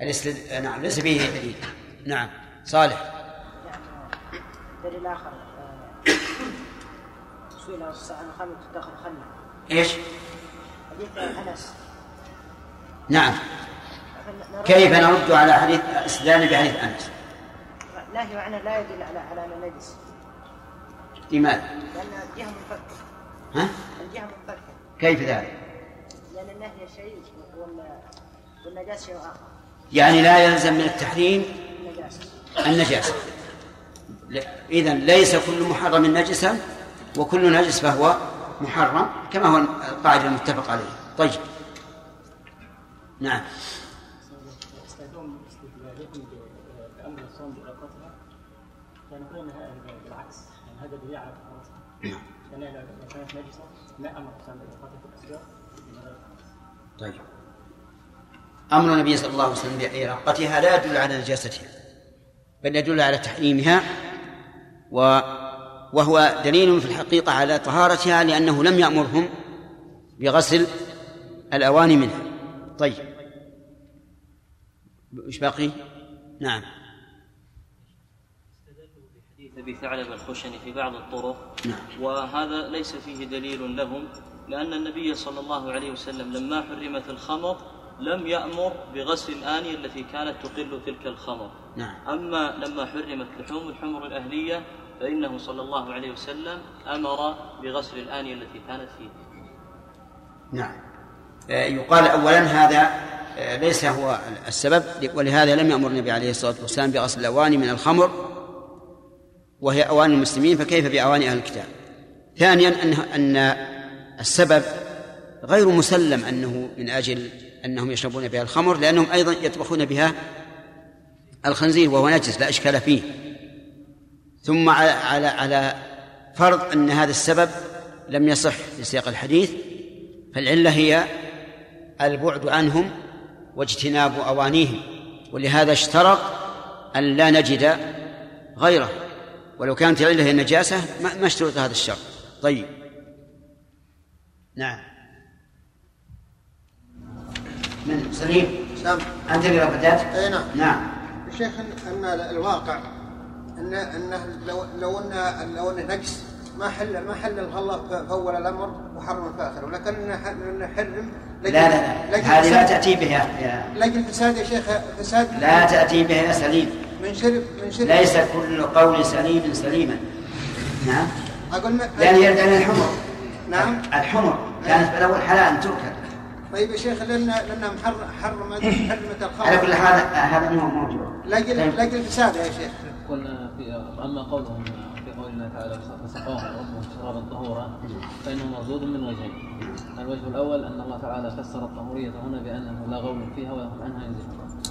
الاستد... نعم ليس فيه دليل. نعم صالح. دليل آخر سئل عن الخمر تدخل خمر إيش؟ حديث أنس. نعم. كيف نرد على حديث استدلال بحديث أنس؟ نهي عنه لا يدل على على نجس لماذا؟ لأن الجهة منفكه ها؟ الجهة منفكه كيف ذلك؟ لأن النهي شيء والنجاسة شيء آخر. يعني لا يلزم من التحريم النجاسة. النجاسة. إذا ليس كل محرم نجسا وكل نجس فهو محرم كما هو القاعدة المتفق عليه. طيب. نعم. طيب. أمر النبي صلى الله عليه وسلم بإراقتها لا يدل على نجاستها بل يدل على تحريمها و وهو دليل في الحقيقة على طهارتها لأنه لم يأمرهم بغسل الأواني منها. طيب. إيش باقي؟ نعم. ابي ثعلب الخشني في بعض الطرق. نعم. وهذا ليس فيه دليل لهم لأن النبي صلى الله عليه وسلم لما حرمت الخمر لم يأمر بغسل الانيه التي كانت تقل تلك الخمر. نعم. أما لما حرمت لحوم الحمر الأهلية فإنه صلى الله عليه وسلم أمر بغسل الانيه التي كانت فيه. نعم. آه، يقال أولا هذا آه، ليس هو السبب ولهذا لم يأمر النبي عليه الصلاة والسلام بغسل الأواني من الخمر. وهي أواني المسلمين فكيف بأواني أهل الكتاب؟ ثانيا أن أن السبب غير مسلم أنه من أجل أنهم يشربون بها الخمر لأنهم أيضا يطبخون بها الخنزير وهو نجس لا إشكال فيه. ثم على على على فرض أن هذا السبب لم يصح في سياق الحديث فالعلة هي البعد عنهم واجتناب أوانيهم ولهذا اشترط أن لا نجد غيره. ولو كانت العلة هي النجاسة ما ما اشترط هذا الشرط. طيب. نعم. من سليم؟ نعم. أنت قراءة إي نعم. نعم. يا شيخ ان إن الواقع ان انه لو لو ان لو انه نجس ما حل ما حل الله في اول الأمر وحرم في اخره ولكن نحرم لا لا لا. هذه لا تأتي بها. يا لكن فساد يا شيخ فساد لا تأتي بها يا سليم. من شرب من شرب ليس كل قول سليم سليما. نعم. أقول ما- لأن يرد عن الحمر. نعم. الحمر. كانت في الأول حلال أن تؤكل طيب يا شيخ لأن لأنها محرم حرمت حرمت الخمر على كل حال هذا مو موجود لاجل لاجل الفساد يا شيخ. قلنا في أما قولهم في قول الله تعالى فسقاهم ربهم شرابا طهورا فإنه مردود من وجهين. الوجه الأول أن الله تعالى فسر الطهورية هنا بأنه لا غول فيها وهم عنها ينزفون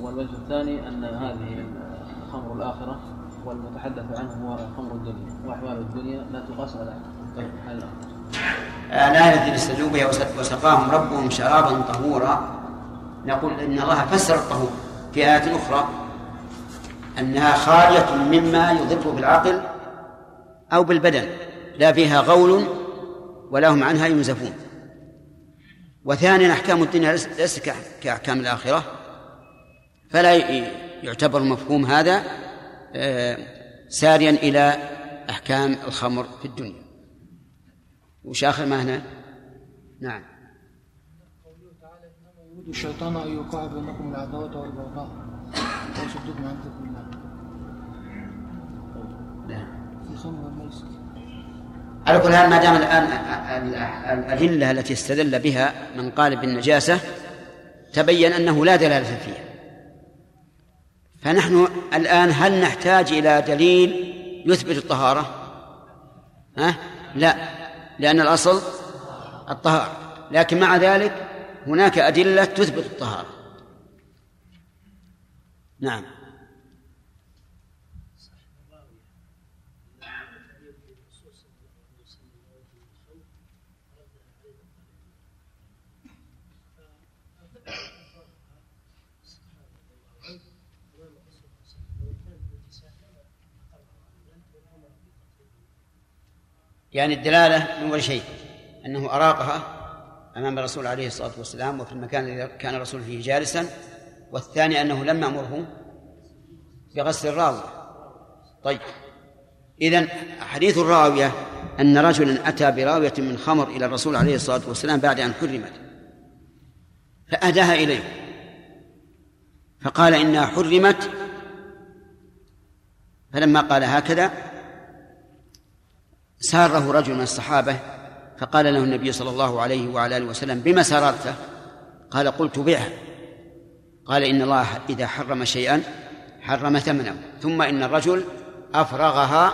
والوجه الثاني أن هذه خمر الآخرة والمتحدث عنه هو خمر الدنيا وأحوال الدنيا لا تقاس على حال الاخره الآية التي استدلوا بها وس- وسقاهم ربهم شرابا طهورا. نقول إن الله فسر الطهور. في آية أخرى أنها خالية مما يضر بالعقل أو بالبدن لا فيها غول ولا هم عنها ينزفون. وثانيا أحكام الدنيا ليس- ليست كأح- كأحكام الآخرة. فلا يعتبر مفهوم هذا آه، ساريا إلى أحكام الخمر في الدنيا. وش آخر ما هنا؟ نعم. يريد الشيطان أن يوقع بينكم العداوة والبغضاء. ويصدكم عن ذكر الله لا. في الخمر والميسر على كل حال ما دام الآن الأدلة التي استدل بها من قال بالنجاسة تبين أنه لا دلالة فيها. فنحن الآن هل نحتاج إلى دليل يثبت الطهارة؟ ها؟ لا لأن الأصل الطهارة. لكن مع ذلك هناك أدلة تثبت الطهارة. نعم. يعني الدلالة من أول شيء أنه أراقها أمام الرسول عليه الصلاة والسلام وفي المكان الذي كان الرسول فيه جالسا والثاني أنه لم يأمره بغسل الراوية. طيب إذا حديث الراوية أن رجلا أتى براوية من خمر إلى الرسول عليه الصلاة والسلام بعد أن حرمت فأهداها إليه فقال إنها حرمت فلما قال هكذا ساره رجل من الصحابة فقال له النبي صلى الله عليه وعلى آله وسلم بما سررته قال قلت بعها قال إن الله إذا حرم شيئا حرم ثمنه ثم إن الرجل أفرغها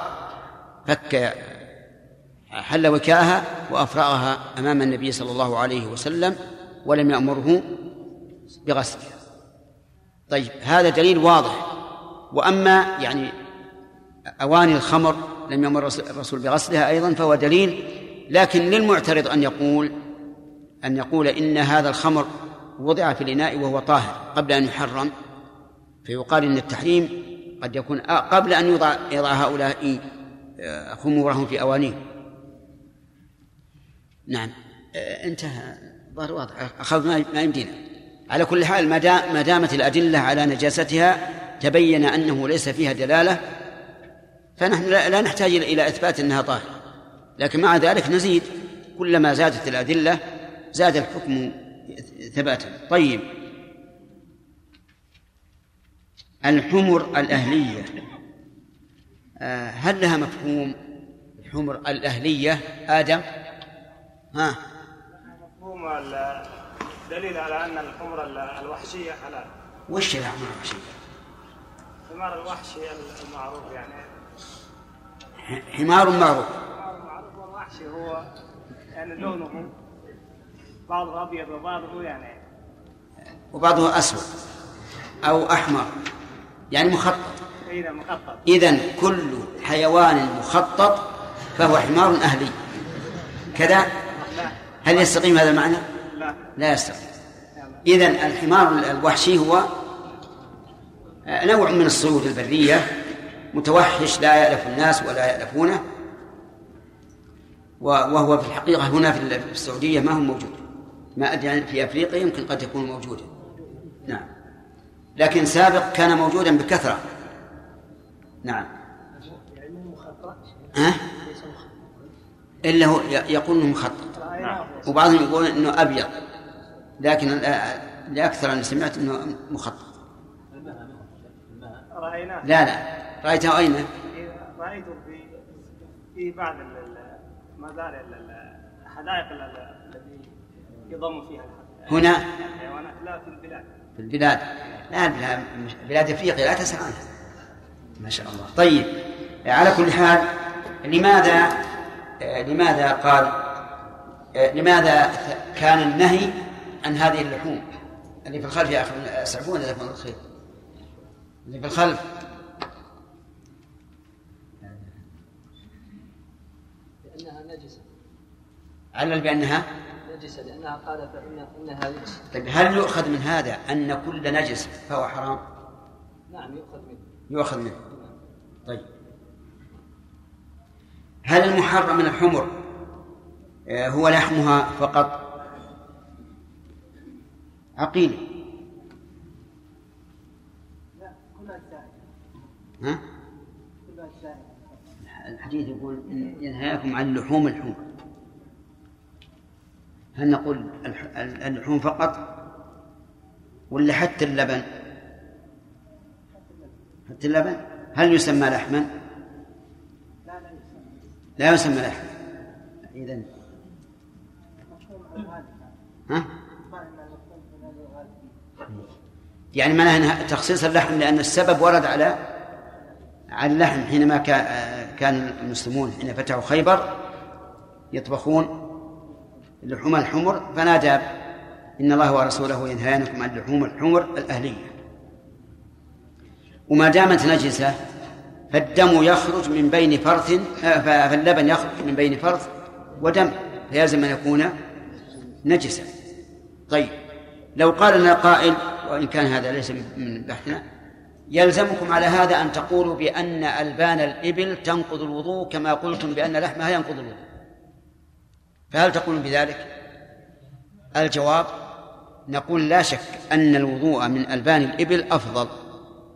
فك حل وكاءها وأفرغها أمام النبي صلى الله عليه وسلم ولم يأمره بغسلها طيب هذا دليل واضح. وأما يعني أواني الخمر لم يأمر الرسول بغسلها أيضا فهو دليل. لكن للمعترض أن يقول أن يقول إن هذا الخمر وضع في الإناء وهو طاهر قبل أن يحرم. فيقال إن التحريم قد يكون قبل أن يضع يضع هؤلاء خمورهم في أوانيهم نعم. انتهى. ظهر واضح. أخذ ما يمدينا. على كل حال ما دامت الأدلة على نجاستها تبين أنه ليس فيها دلالة فنحن لا نحتاج إلى إثبات أنها طاهرة. لكن مع ذلك نزيد كلما زادت الأدلة زاد الحكم ثباتا. طيب. الحمر الأهلية. آه، هل لها مفهوم؟ الحمر الأهلية. آدم؟ ها. مفهوم الدليل على أن الحمر الوحشية حلال. وش الحمر الوحشية؟ حمار الوحشي المعروف يعني حمار معروف. معروف والوحشي هو يعني لونه بعضه أبيض وبعضه يعني وبعضه أسود أو أحمر يعني مخطط. إذا مخطط إذا كل حيوان مخطط فهو حمار أهلي. كذا؟ هل يستقيم هذا المعنى؟ لا لا يستقيم. إذا الحمار الوحشي هو نوع من الصيود البرية. متوحش لا يألف الناس ولا يألفونه. وهو في الحقيقة هنا في السعودية ما هو موجود. ما أدري يعني في أفريقيا يمكن قد يكون موجودا نعم. لكن سابق كان موجودا بكثرة. نعم. ها؟ إلا هو يقول أنه مخطط. وبعضهم يقول أنه أبيض. لكن لأكثر أنا سمعت أنه مخطط. لا لا. رأيته أين؟ رأيته في في بعض المزارع الحدائق التي يضم فيها هنا؟ الحيوانات. لا في البلاد. في البلاد. لا بلاد إفريقيا لا تسأل عنها. ما شاء الله. طيب على كل حال لماذا لماذا قال لماذا كان النهي عن هذه اللحوم؟ اللي في الخلف يا أخي اسعفون جزاكم الله خير. اللي في الخلف لأنها نجسة علل بأنها؟ نجسة لأنها قال فإن إنها نجسة طيب هل يؤخذ من هذا أن كل نجس فهو حرام؟ نعم يؤخذ منه. يؤخذ منه. طيب. هل المحرم من الحمر؟ آه، هو لحمها فقط؟ عقيل. لا ها؟ الحديث يقول ينهاكم عن لحوم الحمر. هل نقول اللحوم فقط ولا حتى اللبن؟ حتى اللبن؟ هل يسمى لحما؟ لا يسمى لحما. إذن. ها؟ يعني معناها تخصيص اللحم لأن السبب ورد على على اللحم حينما كا- كان المسلمون حين فتحوا خيبر يطبخون اللحوم الحمر فنادى إن الله ورسوله ينهيانكم عن لحوم الحمر الأهلية. وما دامت نجسة فالدم يخرج من بين فرث آه، فاللبن يخرج من بين فرث ودم فيلزم أن يكون نجسا طيب لو قال لنا قائل وإن كان هذا ليس من بحثنا يلزمكم على هذا أن تقولوا بأن ألبان الإبل تنقض الوضوء كما قلتم بأن لحمها ينقض الوضوء. فهل تقولون بذلك؟ الجواب نقول لا شك أن الوضوء من ألبان الإبل أفضل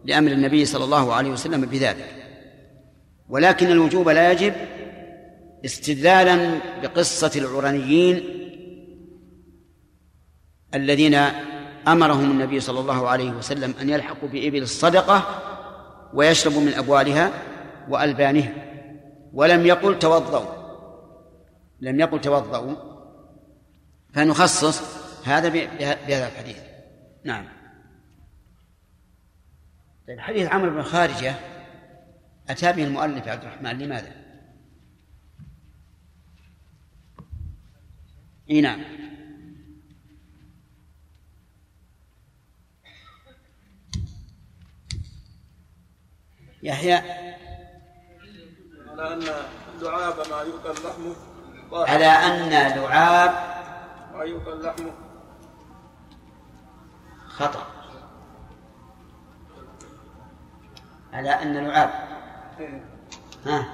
لأمر النبي صلى الله عليه وسلم بذلك. ولكن الوجوب لا يجب استدلالا بقصة العرنيين الذين أمرهم النبي صلى الله عليه وسلم أن يلحقوا بإبل الصدقة ويشربوا من أبوالها وألبانها. ولم يقل توضؤوا لم يقل توضؤوا فنخصص هذا بهذا الحديث نعم طيب حديث عمرو بن خارجة أتى به المؤلف عبد الرحمن لماذا؟ إي نعم يحيى على أن لعاب ما يؤكل لحمه. على أن لعاب لحمه خطأ. على أن لعاب. إيه. ها؟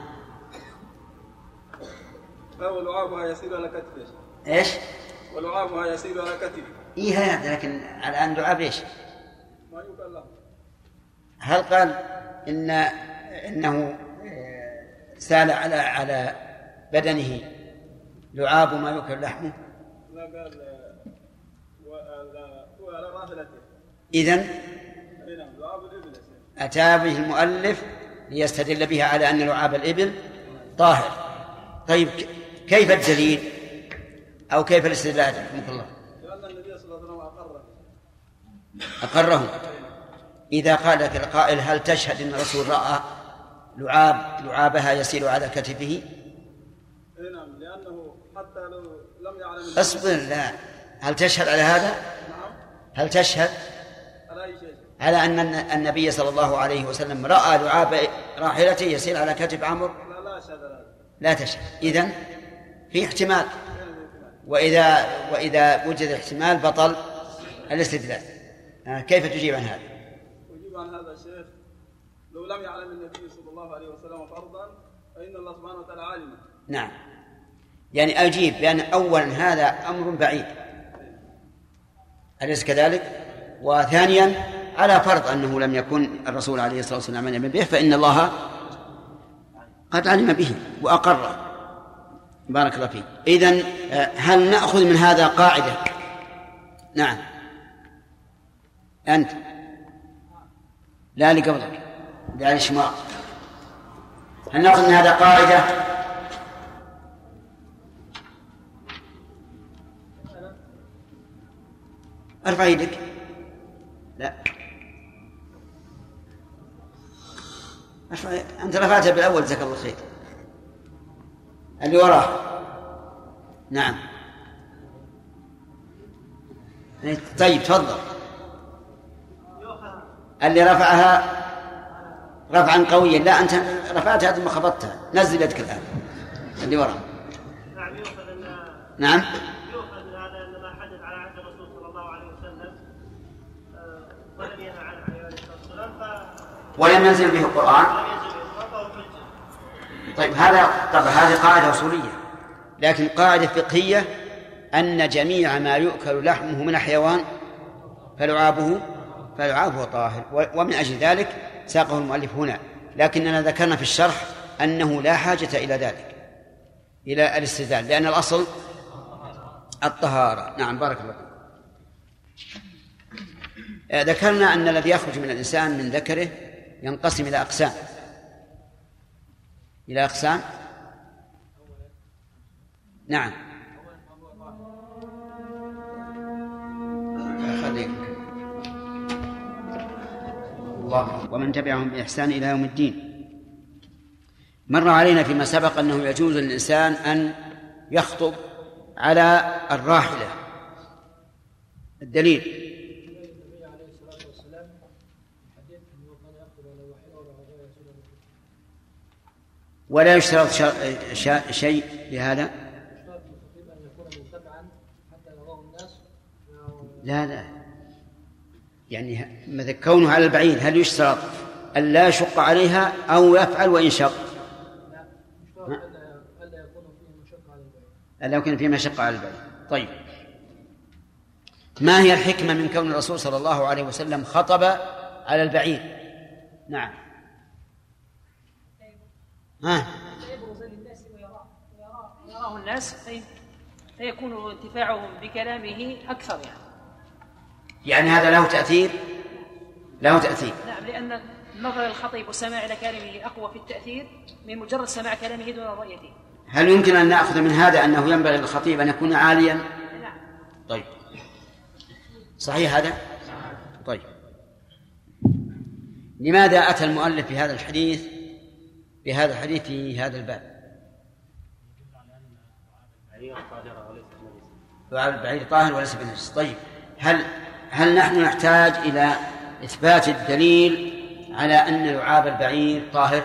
فهو لعابها يسير على كتفه إيش؟ ولعابها يسير على كتفه إيه هذا لكن على أن لعاب إيش؟ ما يؤكل لحمه هل قال إن إنه آه، سال على على بدنه؟ لعاب ما يؤكل لحمه. لا قال راحلته إذن نعم. أتى به المؤلف ليستدل بها على أن لعاب الإبل طاهر. طيب كيف الدليل؟ أو كيف الاستدلال؟ رحمك الله. لأن النبي صلى الله عليه وسلم أقره. أقرهم إذا قال لك القائل هل تشهد أن الرسول رأى لعاب لعابها يسير على كتفه اي نعم لأنه حتى لو لم يعلم اصبر لا. هل تشهد على هذا؟ هل تشهد؟ على أن النبي صلى الله عليه وسلم رأى لعاب راحلته يسير على كتف عمرو؟ لا تشهد. إذن في احتمال. وإذا وإذا وجد الاحتمال بطل الاستدلال. آه، كيف تجيب عن هذا؟ أجيب عن هذا الشيخ لو لم يعلم النبي صلى الله عليه وسلم فرضا فإن الله سبحانه وتعالى عالم. نعم. يعني أجيب بأن أولا هذا أمر بعيد. أليس كذلك؟ وثانيا على فرض أنه لم يكن الرسول عليه الصلاة والسلام يعلم به فإن الله قد علم به وأقره بارك الله فيك. إذن آه، هل نأخذ من هذا قاعدة؟ نعم. أنت. لا اللي قبلك لا على الشمال هل نأخذ من هذا قاعدة؟ أرفع يدك. لا. أرفع أنت رفعتها بالأول جزاك الله خير. اللي وراه. نعم. طيب تفضل. اللي رفعها رفعا قويا. لا أنت رفعتها ثم خفضتها. نزل يدك الآن. اللي وراه. نعم يؤخذ ان نعم يؤخذ من هذا ان ما حدث على عهد الرسول صلى الله عليه وسلم آه، ولم ينهى عنه عليه الصلاه والسلام ف- ولم ينزل به القرآن؟ طيب هذا طبعا هذه قاعدة أصولية. لكن قاعدة فقهية أن جميع ما يؤكل لحمه من الحيوان فلعابه فلعابه طاهر. ومن أجل ذلك ساقه المؤلف هنا. لكننا ذكرنا في الشرح أنه لا حاجة إلى ذلك إلى الاستدلال لأن الأصل الطهارة. نعم بارك الله آه، ذكرنا أن الذي يخرج من الإنسان من ذكره ينقسم إلى أقسام. إلى أقسام. نعم. الله ومن تبعهم بإحسان إلى يوم الدين. مر علينا فيما سبق أنه يجوز للإنسان أن يخطب على الراحلة. الدليل. ولا يشترط شيء لهذا؟ لا لا. يعني مثل كونه على البعيد هل يشترط أن لا يشق عليها أو يفعل وإن شق؟ ألا يكون فيه مشقة على البعيد. طيب. ما هي الحكمة من كون الرسول صلى الله عليه وسلم خطب على البعيد؟ نعم. ها؟ يبرز للناس ويراه ويراه الناس فيكون انتفاعهم بكلامه أكثر يعني. يعني هذا له تأثير؟ له تأثير. نعم لأن النظر الخطيب والسماع إلى كلامه أقوى في التأثير من مجرد سماع كلامه دون رؤيته. هل يمكن أن نأخذ من هذا أنه ينبغي للخطيب أن يكون عاليا؟ نعم. طيب. صحيح هذا؟ طيب. لماذا أتى المؤلف في هذا الحديث؟ بهذا الحديث في هذا الباب. دعاء البعير طاهر وليس بنجس طيب هل هل نحن نحتاج إلى إثبات الدليل على أن لعاب البعير طاهر؟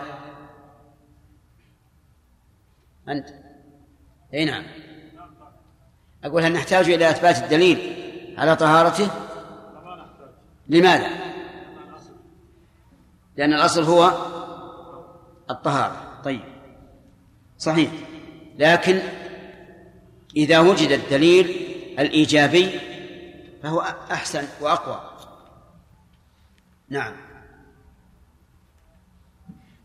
أنت؟ أي نعم. أقول هل نحتاج إلى إثبات الدليل على طهارته؟ لماذا؟ لأن الأصل هو الطهارة. طيب. صحيح. لكن إذا وجد الدليل الإيجابي فهو أحسن وأقوى. نعم.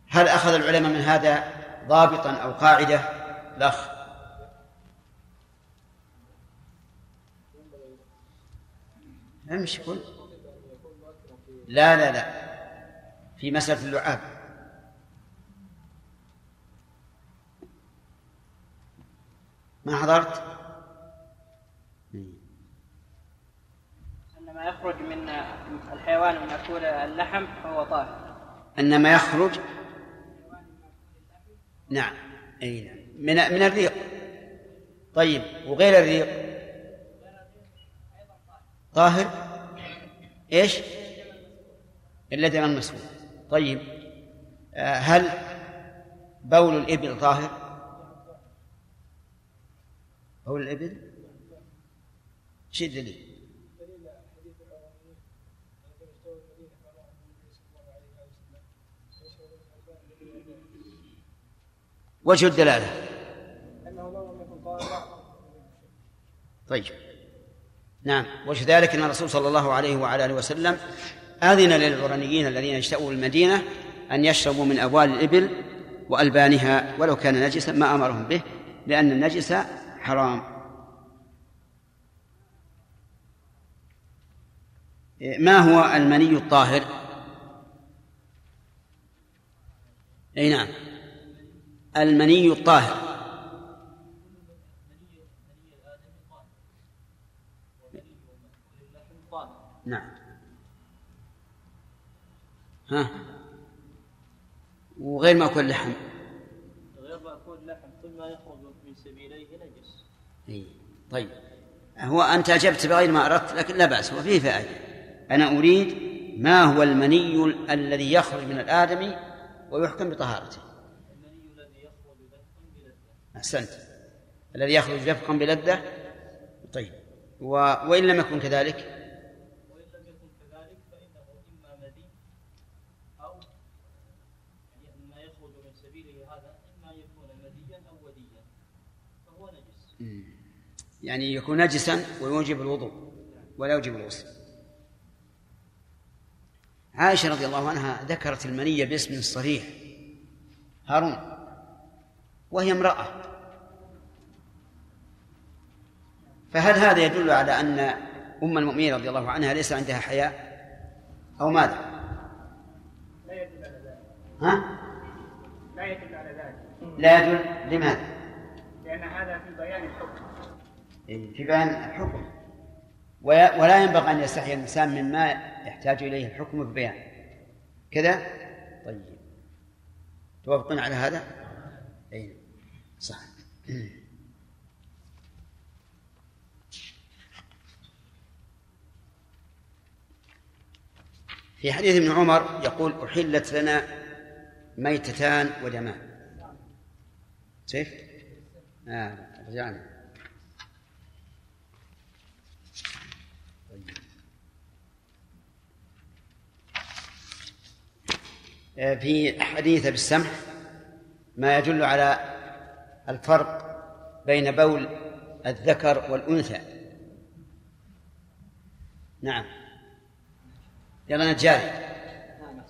هل أخذ العلماء من هذا ضابطا أو قاعدة؟ الأخ. امشي كل لا لا لا. في مسألة اللعاب. ما حضرت؟ أن ما يخرج من الحيوان من أكل اللحم فهو طاهر. أن ما يخرج؟ نعم. أي نعم. من من الريق. طيب وغير الريق؟ طاهر؟ إيش؟ إلا دم المسؤول طيب آه، هل بول الإبل طاهر؟ بول الإبل؟ شو الدليل؟ وجه الدلالة طيب نعم وجه ذلك أن الرسول صلى الله عليه وعلى آله وسلم أذن للعرنيين الذين اجتأوا المدينة أن يشربوا من أبوال الإبل وألبانها ولو كان نجسا ما أمرهم به لأن النجس حرام. ما هو المني الطاهر؟ أي نعم. المني الطاهر. نعم. ها. وغير مأكول لحم. غير مأكول لحم كل ما يخرج من سبيليه نجس إيه. طيب. هو أنت أجبت بغير ما أردت لكن لا بأس وفيه فائدة. أنا أريد ما هو المني الذي يخرج من الآدمي ويحكم بطهارته. أحسنت. الذي يخرج دفقا بلذة؟ طيب. و... وإن لم يكن كذلك وإن لم يكن كذلك فإنه إما مدي أو يعني ما يخرج من سبيله هذا إما يكون مديا أو وديا فهو نجس يعني يكون نجسا ويوجب الوضوء ولا يوجب الغسل عائشة رضي الله عنها ذكرت المنية باسم صريح هارون وهي امرأة فهل هذا يدل على أن أم المؤمنين رضي الله عنها ليس عندها حياء أو ماذا؟ لا يدل على ذلك ها؟ لا يدل على ذلك لا يدل لماذا؟ لأن هذا في في بيان الحكم. ولا ينبغي أن يستحي الإنسان مما يحتاج إليه الحكم في بيان كذا؟ طيب. توافقون على هذا؟ أي صح. في حديث ابن عمر يقول أحلت لنا ميتتان ودمان. كيف؟ آه رجعنا آه، في حديث بالسمح ما يدل على الفرق بين بول الذكر والأنثى. نعم. يلا نجاري نعم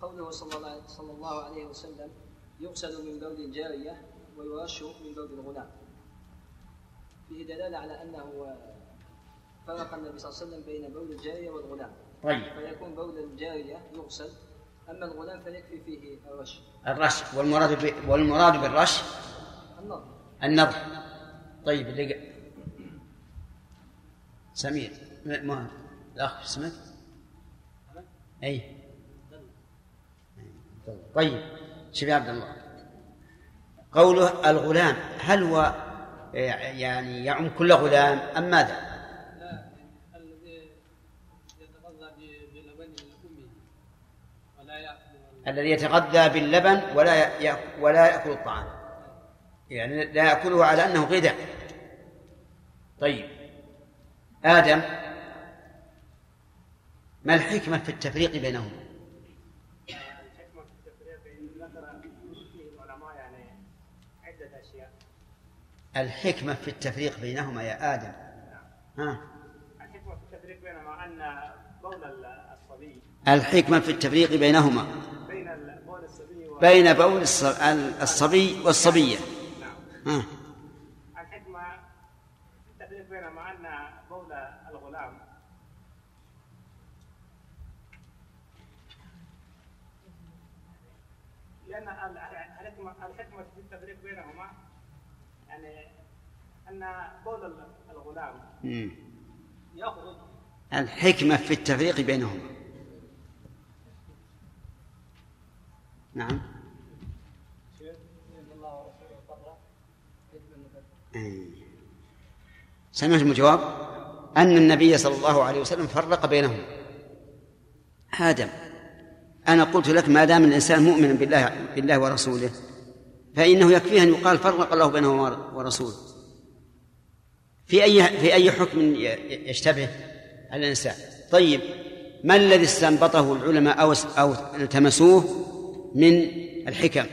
قوله صلى الله عليه وسلم يغسل من بول الجارية ويرش من بول الغلام. فيه دلالة على أنه فرق النبي صلى الله عليه وسلم بين بول الجارية والغلام. طيب. فيكون بول الجارية يغسل أما الغلام فيكفي فيه الرش الرش والمراد ب... والمراد بالرش النظر النظر طيب اللي سمير ما- ما الأخ اسمك؟ أي طيب شوف يا عبد الله قوله الغلام هل هو يعني يعم كل غلام أم ماذا؟ الذي يتغذى بلبن امه ولا ياكل الذي يتغذى باللبن ولا ولا يأكل الطعام. يعني لا يأكله على أنه غذاء. طيب. آدم ما الحكمة في التفريق بينهما؟ الحكمة في التفريق ذكر فيه العلماء يعني عدة أشياء. الحكمة في التفريق بينهما يا آدم. ها الحكمة في التفريق بينما أن الصبي الحكمة في التفريق بينهما بين ال- بول الصبي و... بين بول الص- الصبي والصبية. ها الحكمة في التفريق بينما أن بول الغلام. لأن ال- الحكمة الحكمة في التفريق بينهما يعني أن بول ال- الغلام. يخرج الحكمة في التفريق بينهما. نعم. سمعتم الجواب؟ أن النبي صلى الله عليه وسلم فرق بينهم. آدم. أنا قلت لك ما دام الإنسان مؤمنا بالله بالله ورسوله فإنه يكفيه أن يقال فرق الله بينه ورسوله. في أي في أي حكم يشتبه الإنسان؟ طيب ما الذي استنبطه العلماء أو أو التمسوه من الحكم.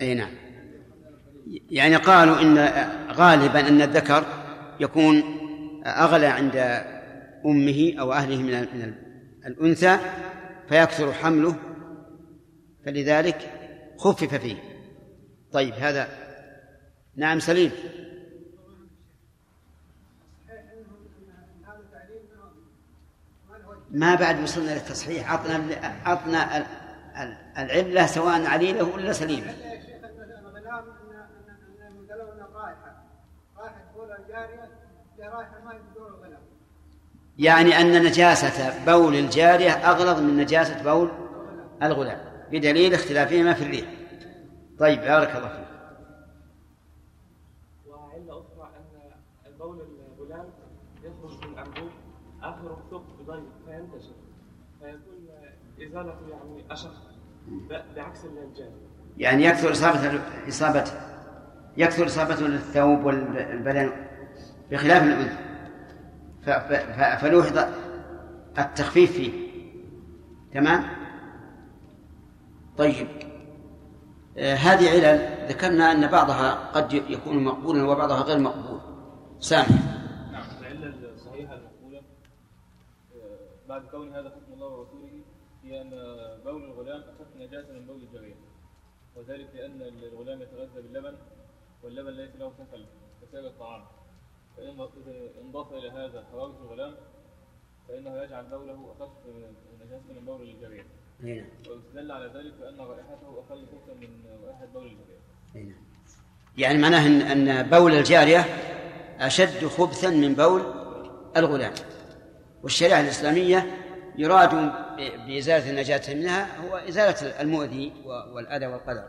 أي نعم. يعني قالوا إن غالبا أن الذكر يكون أغلى عند أمه أو أهله من من ال- الأنثى فيكثر حمله فلذلك خفف فيه. طيب هذا نعم سليم. ما بعد وصلنا للتصحيح عطنا عطنا ال- ال- العلة سواء عليله ولا سليمه يعني أن نجاسة بول الجارية أغلظ من نجاسة بول الغلام بدليل اختلافهما في الريح. طيب بارك الله فيك وعلة أخرى أن البول الغلام يخرج من أنبوب آخر الثوب بضيق فينتشر فيكون إزالة يعني أشق بعكس يعني يكثر إصابة إصابة يكثر إصابته للثوب والبدن بخلاف الأنثى. فلوحظ التخفيف فيه. تمام؟ طيب. آه، هذه علل. ذكرنا أن بعضها قد يكون مقبولا وبعضها غير مقبول. سامح. نعم العلة الصحيحة المقبولة بعد كون هذا هي أن بول الغلام أخف نجاسة من بول الجارية وذلك لأن الغلام يتغذى باللبن واللبن ليس له سفل كسائر الطعام. فإن انضاف إلى هذا حرارة الغلام فإنه يجعل بوله أخف نجاسة من بول الجارية نعم. ويستدل على ذلك بأن رائحته أقل خبثا من رائحة بول الجارية نعم. يعني معناه إن إن بول الجارية أشد خبثا من بول الغلام. والشريعة الإسلامية يراد بإزالة النجاة منها هو إزالة المؤذي والأذى والقدر.